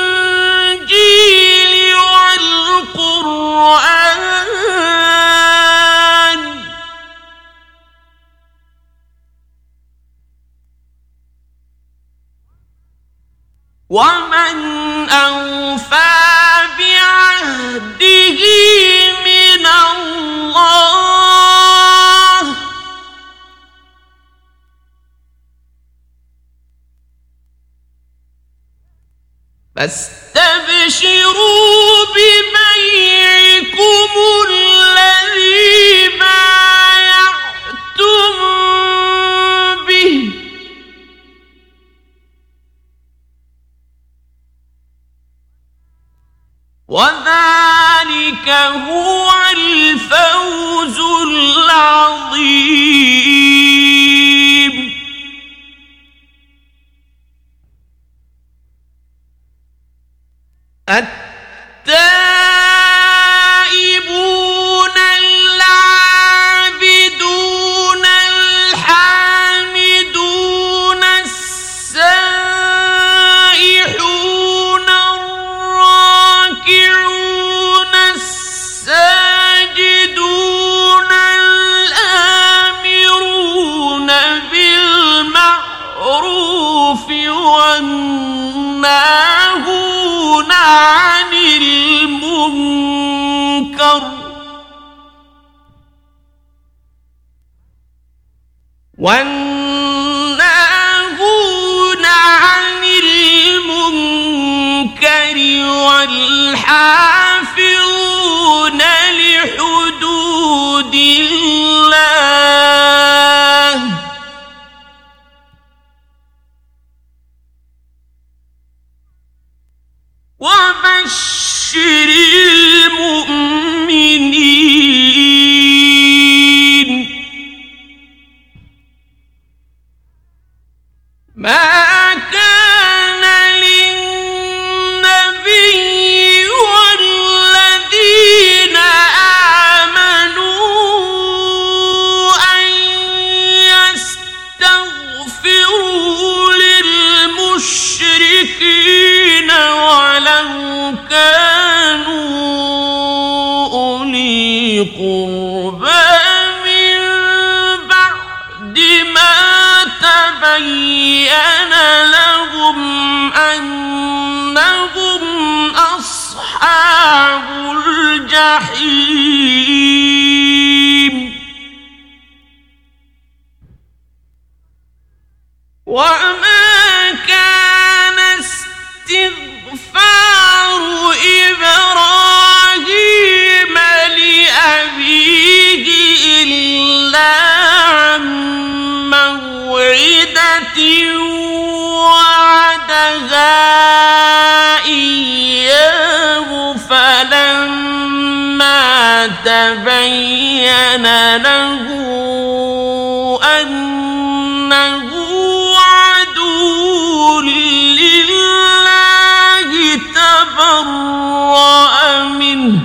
ومن أوفى بعهده من الله فاستبشروا ببيعكم الذي بايعتم به. وذلك هو الفوز العظيم. التائبون العابدون الحامدون السائحون الراكعون الساجدون الآمرون بالمعروف والناهون عن المنكر. والناهون عن المنكر والحافظون لحدود الله. وبشر أصحاب الجحيم. وما كان استغفار إبراهيم لأبيه إلا عن موعدة وعدها. إياه فلما تبين له أنه عدو لله تبرأ منه.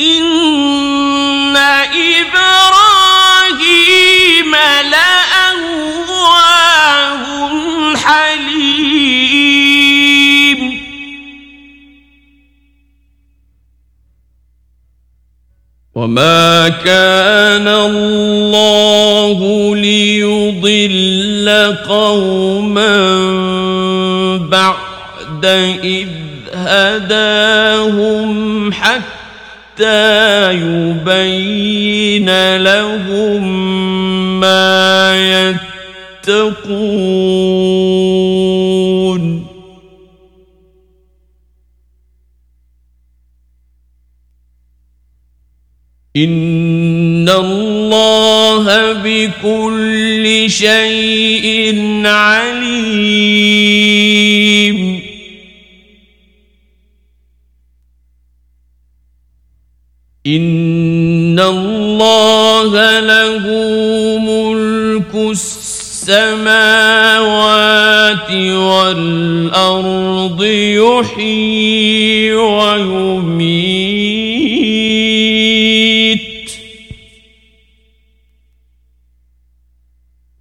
إن وما كان الله ليضل قوما بعد إذ هداهم حتى يبين لهم ما يتقون ان الله بكل شيء عليم. ان الله له ملك السماوات والارض يحيي ويميت.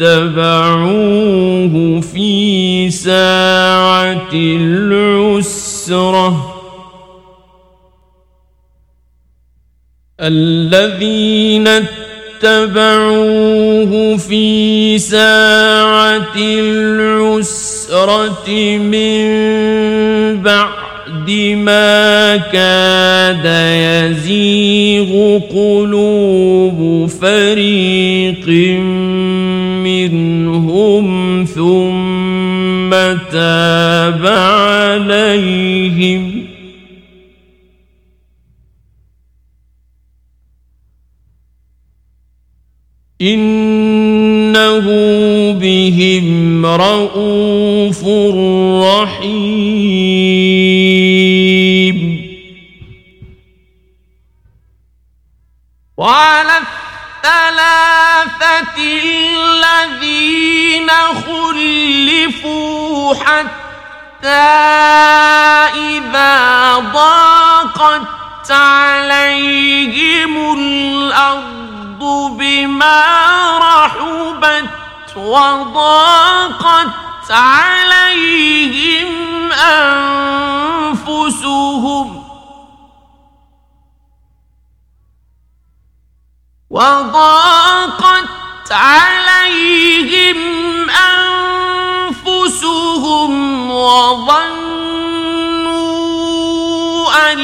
اتبعوه في ساعة العسرة. الذين اتبعوه في ساعة العسرة من بعد ما كاد يزيغ قلوب فريق ثم تاب عليهم. إنه بهم رؤوف رحيم. وعلى الثلاثة الذين خلفوا حتى إذا ضاقت عليهم الأرض بما رحبت وضاقت عليهم أنفسهم وضاقت عليهم أنفسهم وظنوا أن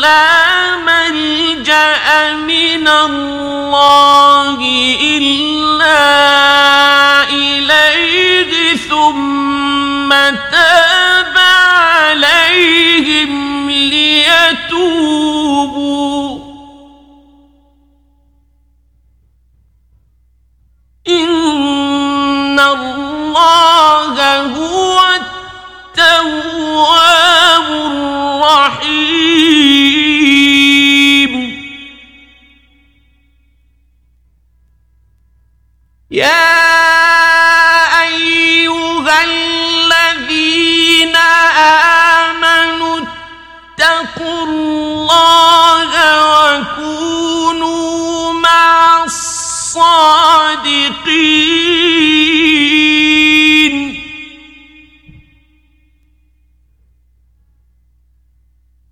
لا ملجأ من الله إلا إليه ثم تاب عليهم ليتوبوا. إن الله هو التواب الرحيم يا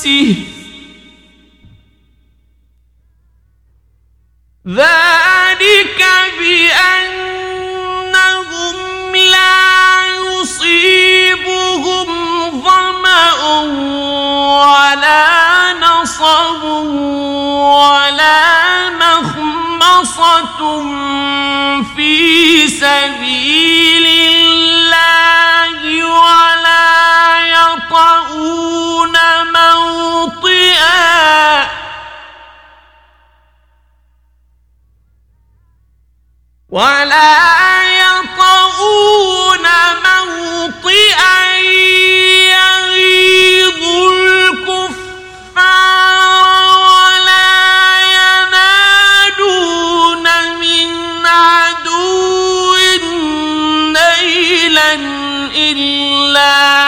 نفسه ذلك بأنهم لا يصيبهم ظمأ ولا نصب ولا مخمصة في سبيل الله ولا يطؤون موطئا. ولا يطؤون موطئا يغيظ الكفار ولا ينالون من عدو نيلا إلا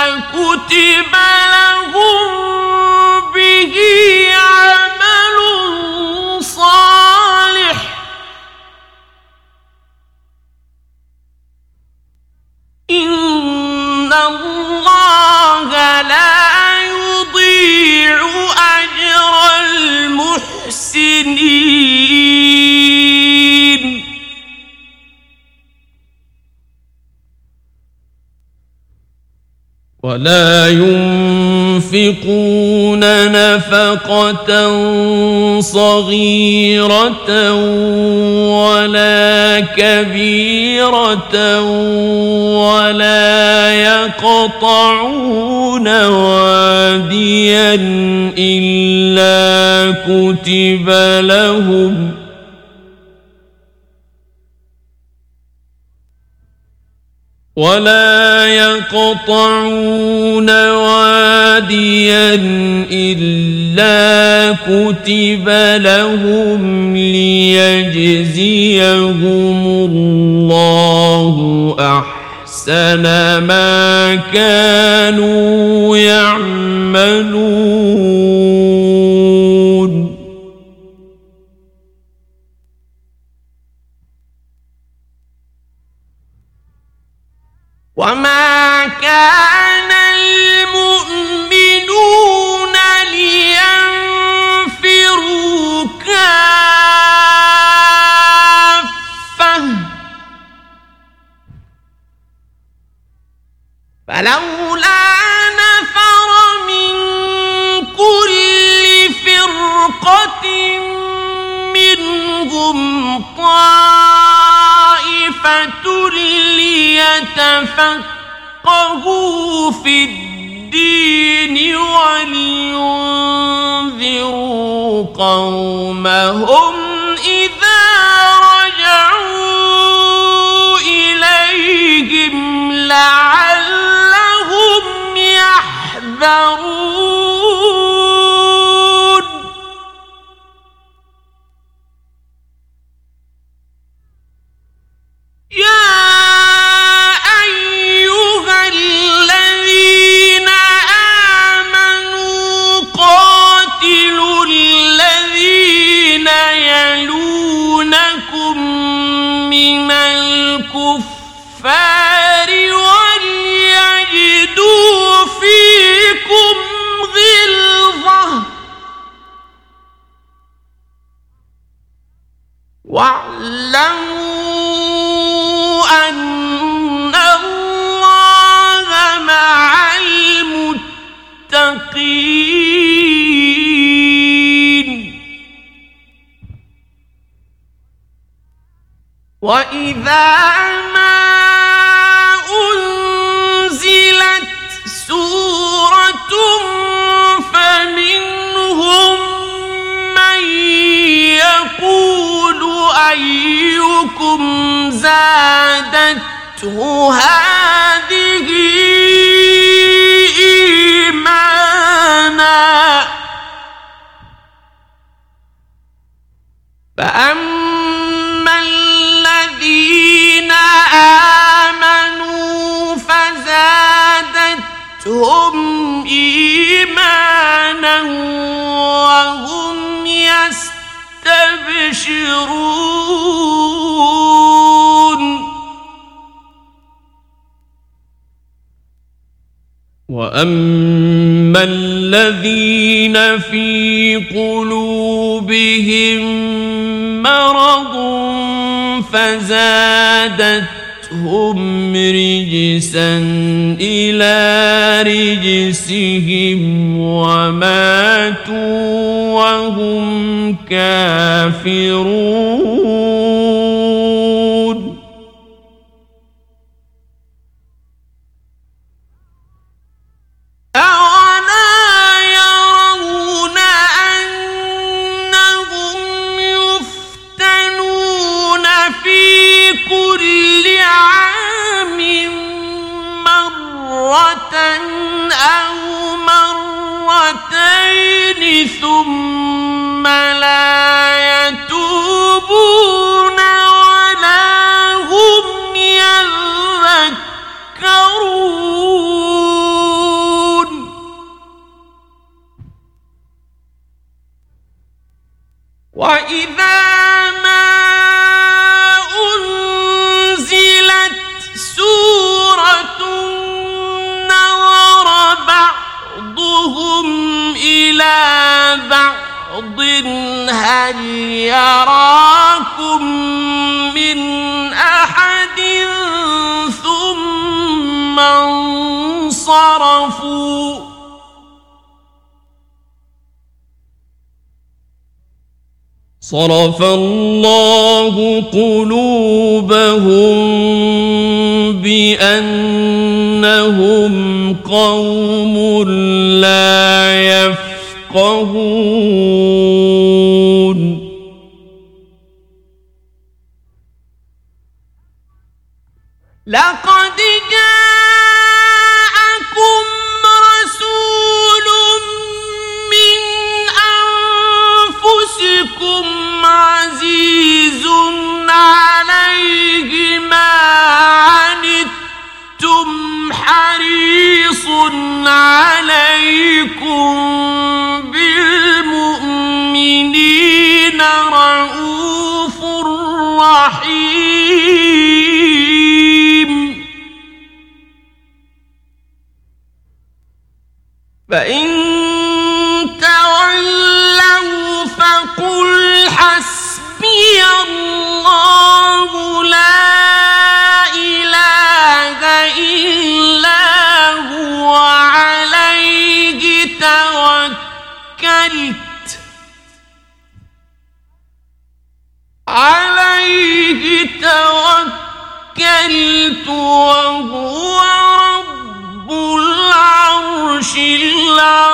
كتب لهم به عمل صالح ولا ينفقون نفقة صغيرة ولا كبيرة ولا يقطعون واديا إلا كتب لهم ۖ ولا يقطعون واديا إلا كتب لهم ليجزيهم الله أحسن ما كانوا يعملون. ليتفقهوا في الدين ولينذروا قومهم واعلموا أن الله مع المتقين. وإذا ما أنزلت أيكم زادته هذه يستبشرون. واما الذين في قلوبهم مرض فزادتهم رجسا إلى رجسهم وماتوا وهم كافرون. هل يراكم من أحد ثم انصرفوا؟ صرف الله قلوبهم بأنهم قوم لا يفقهون. يعلمون نزلت وهو رب العرش العظيم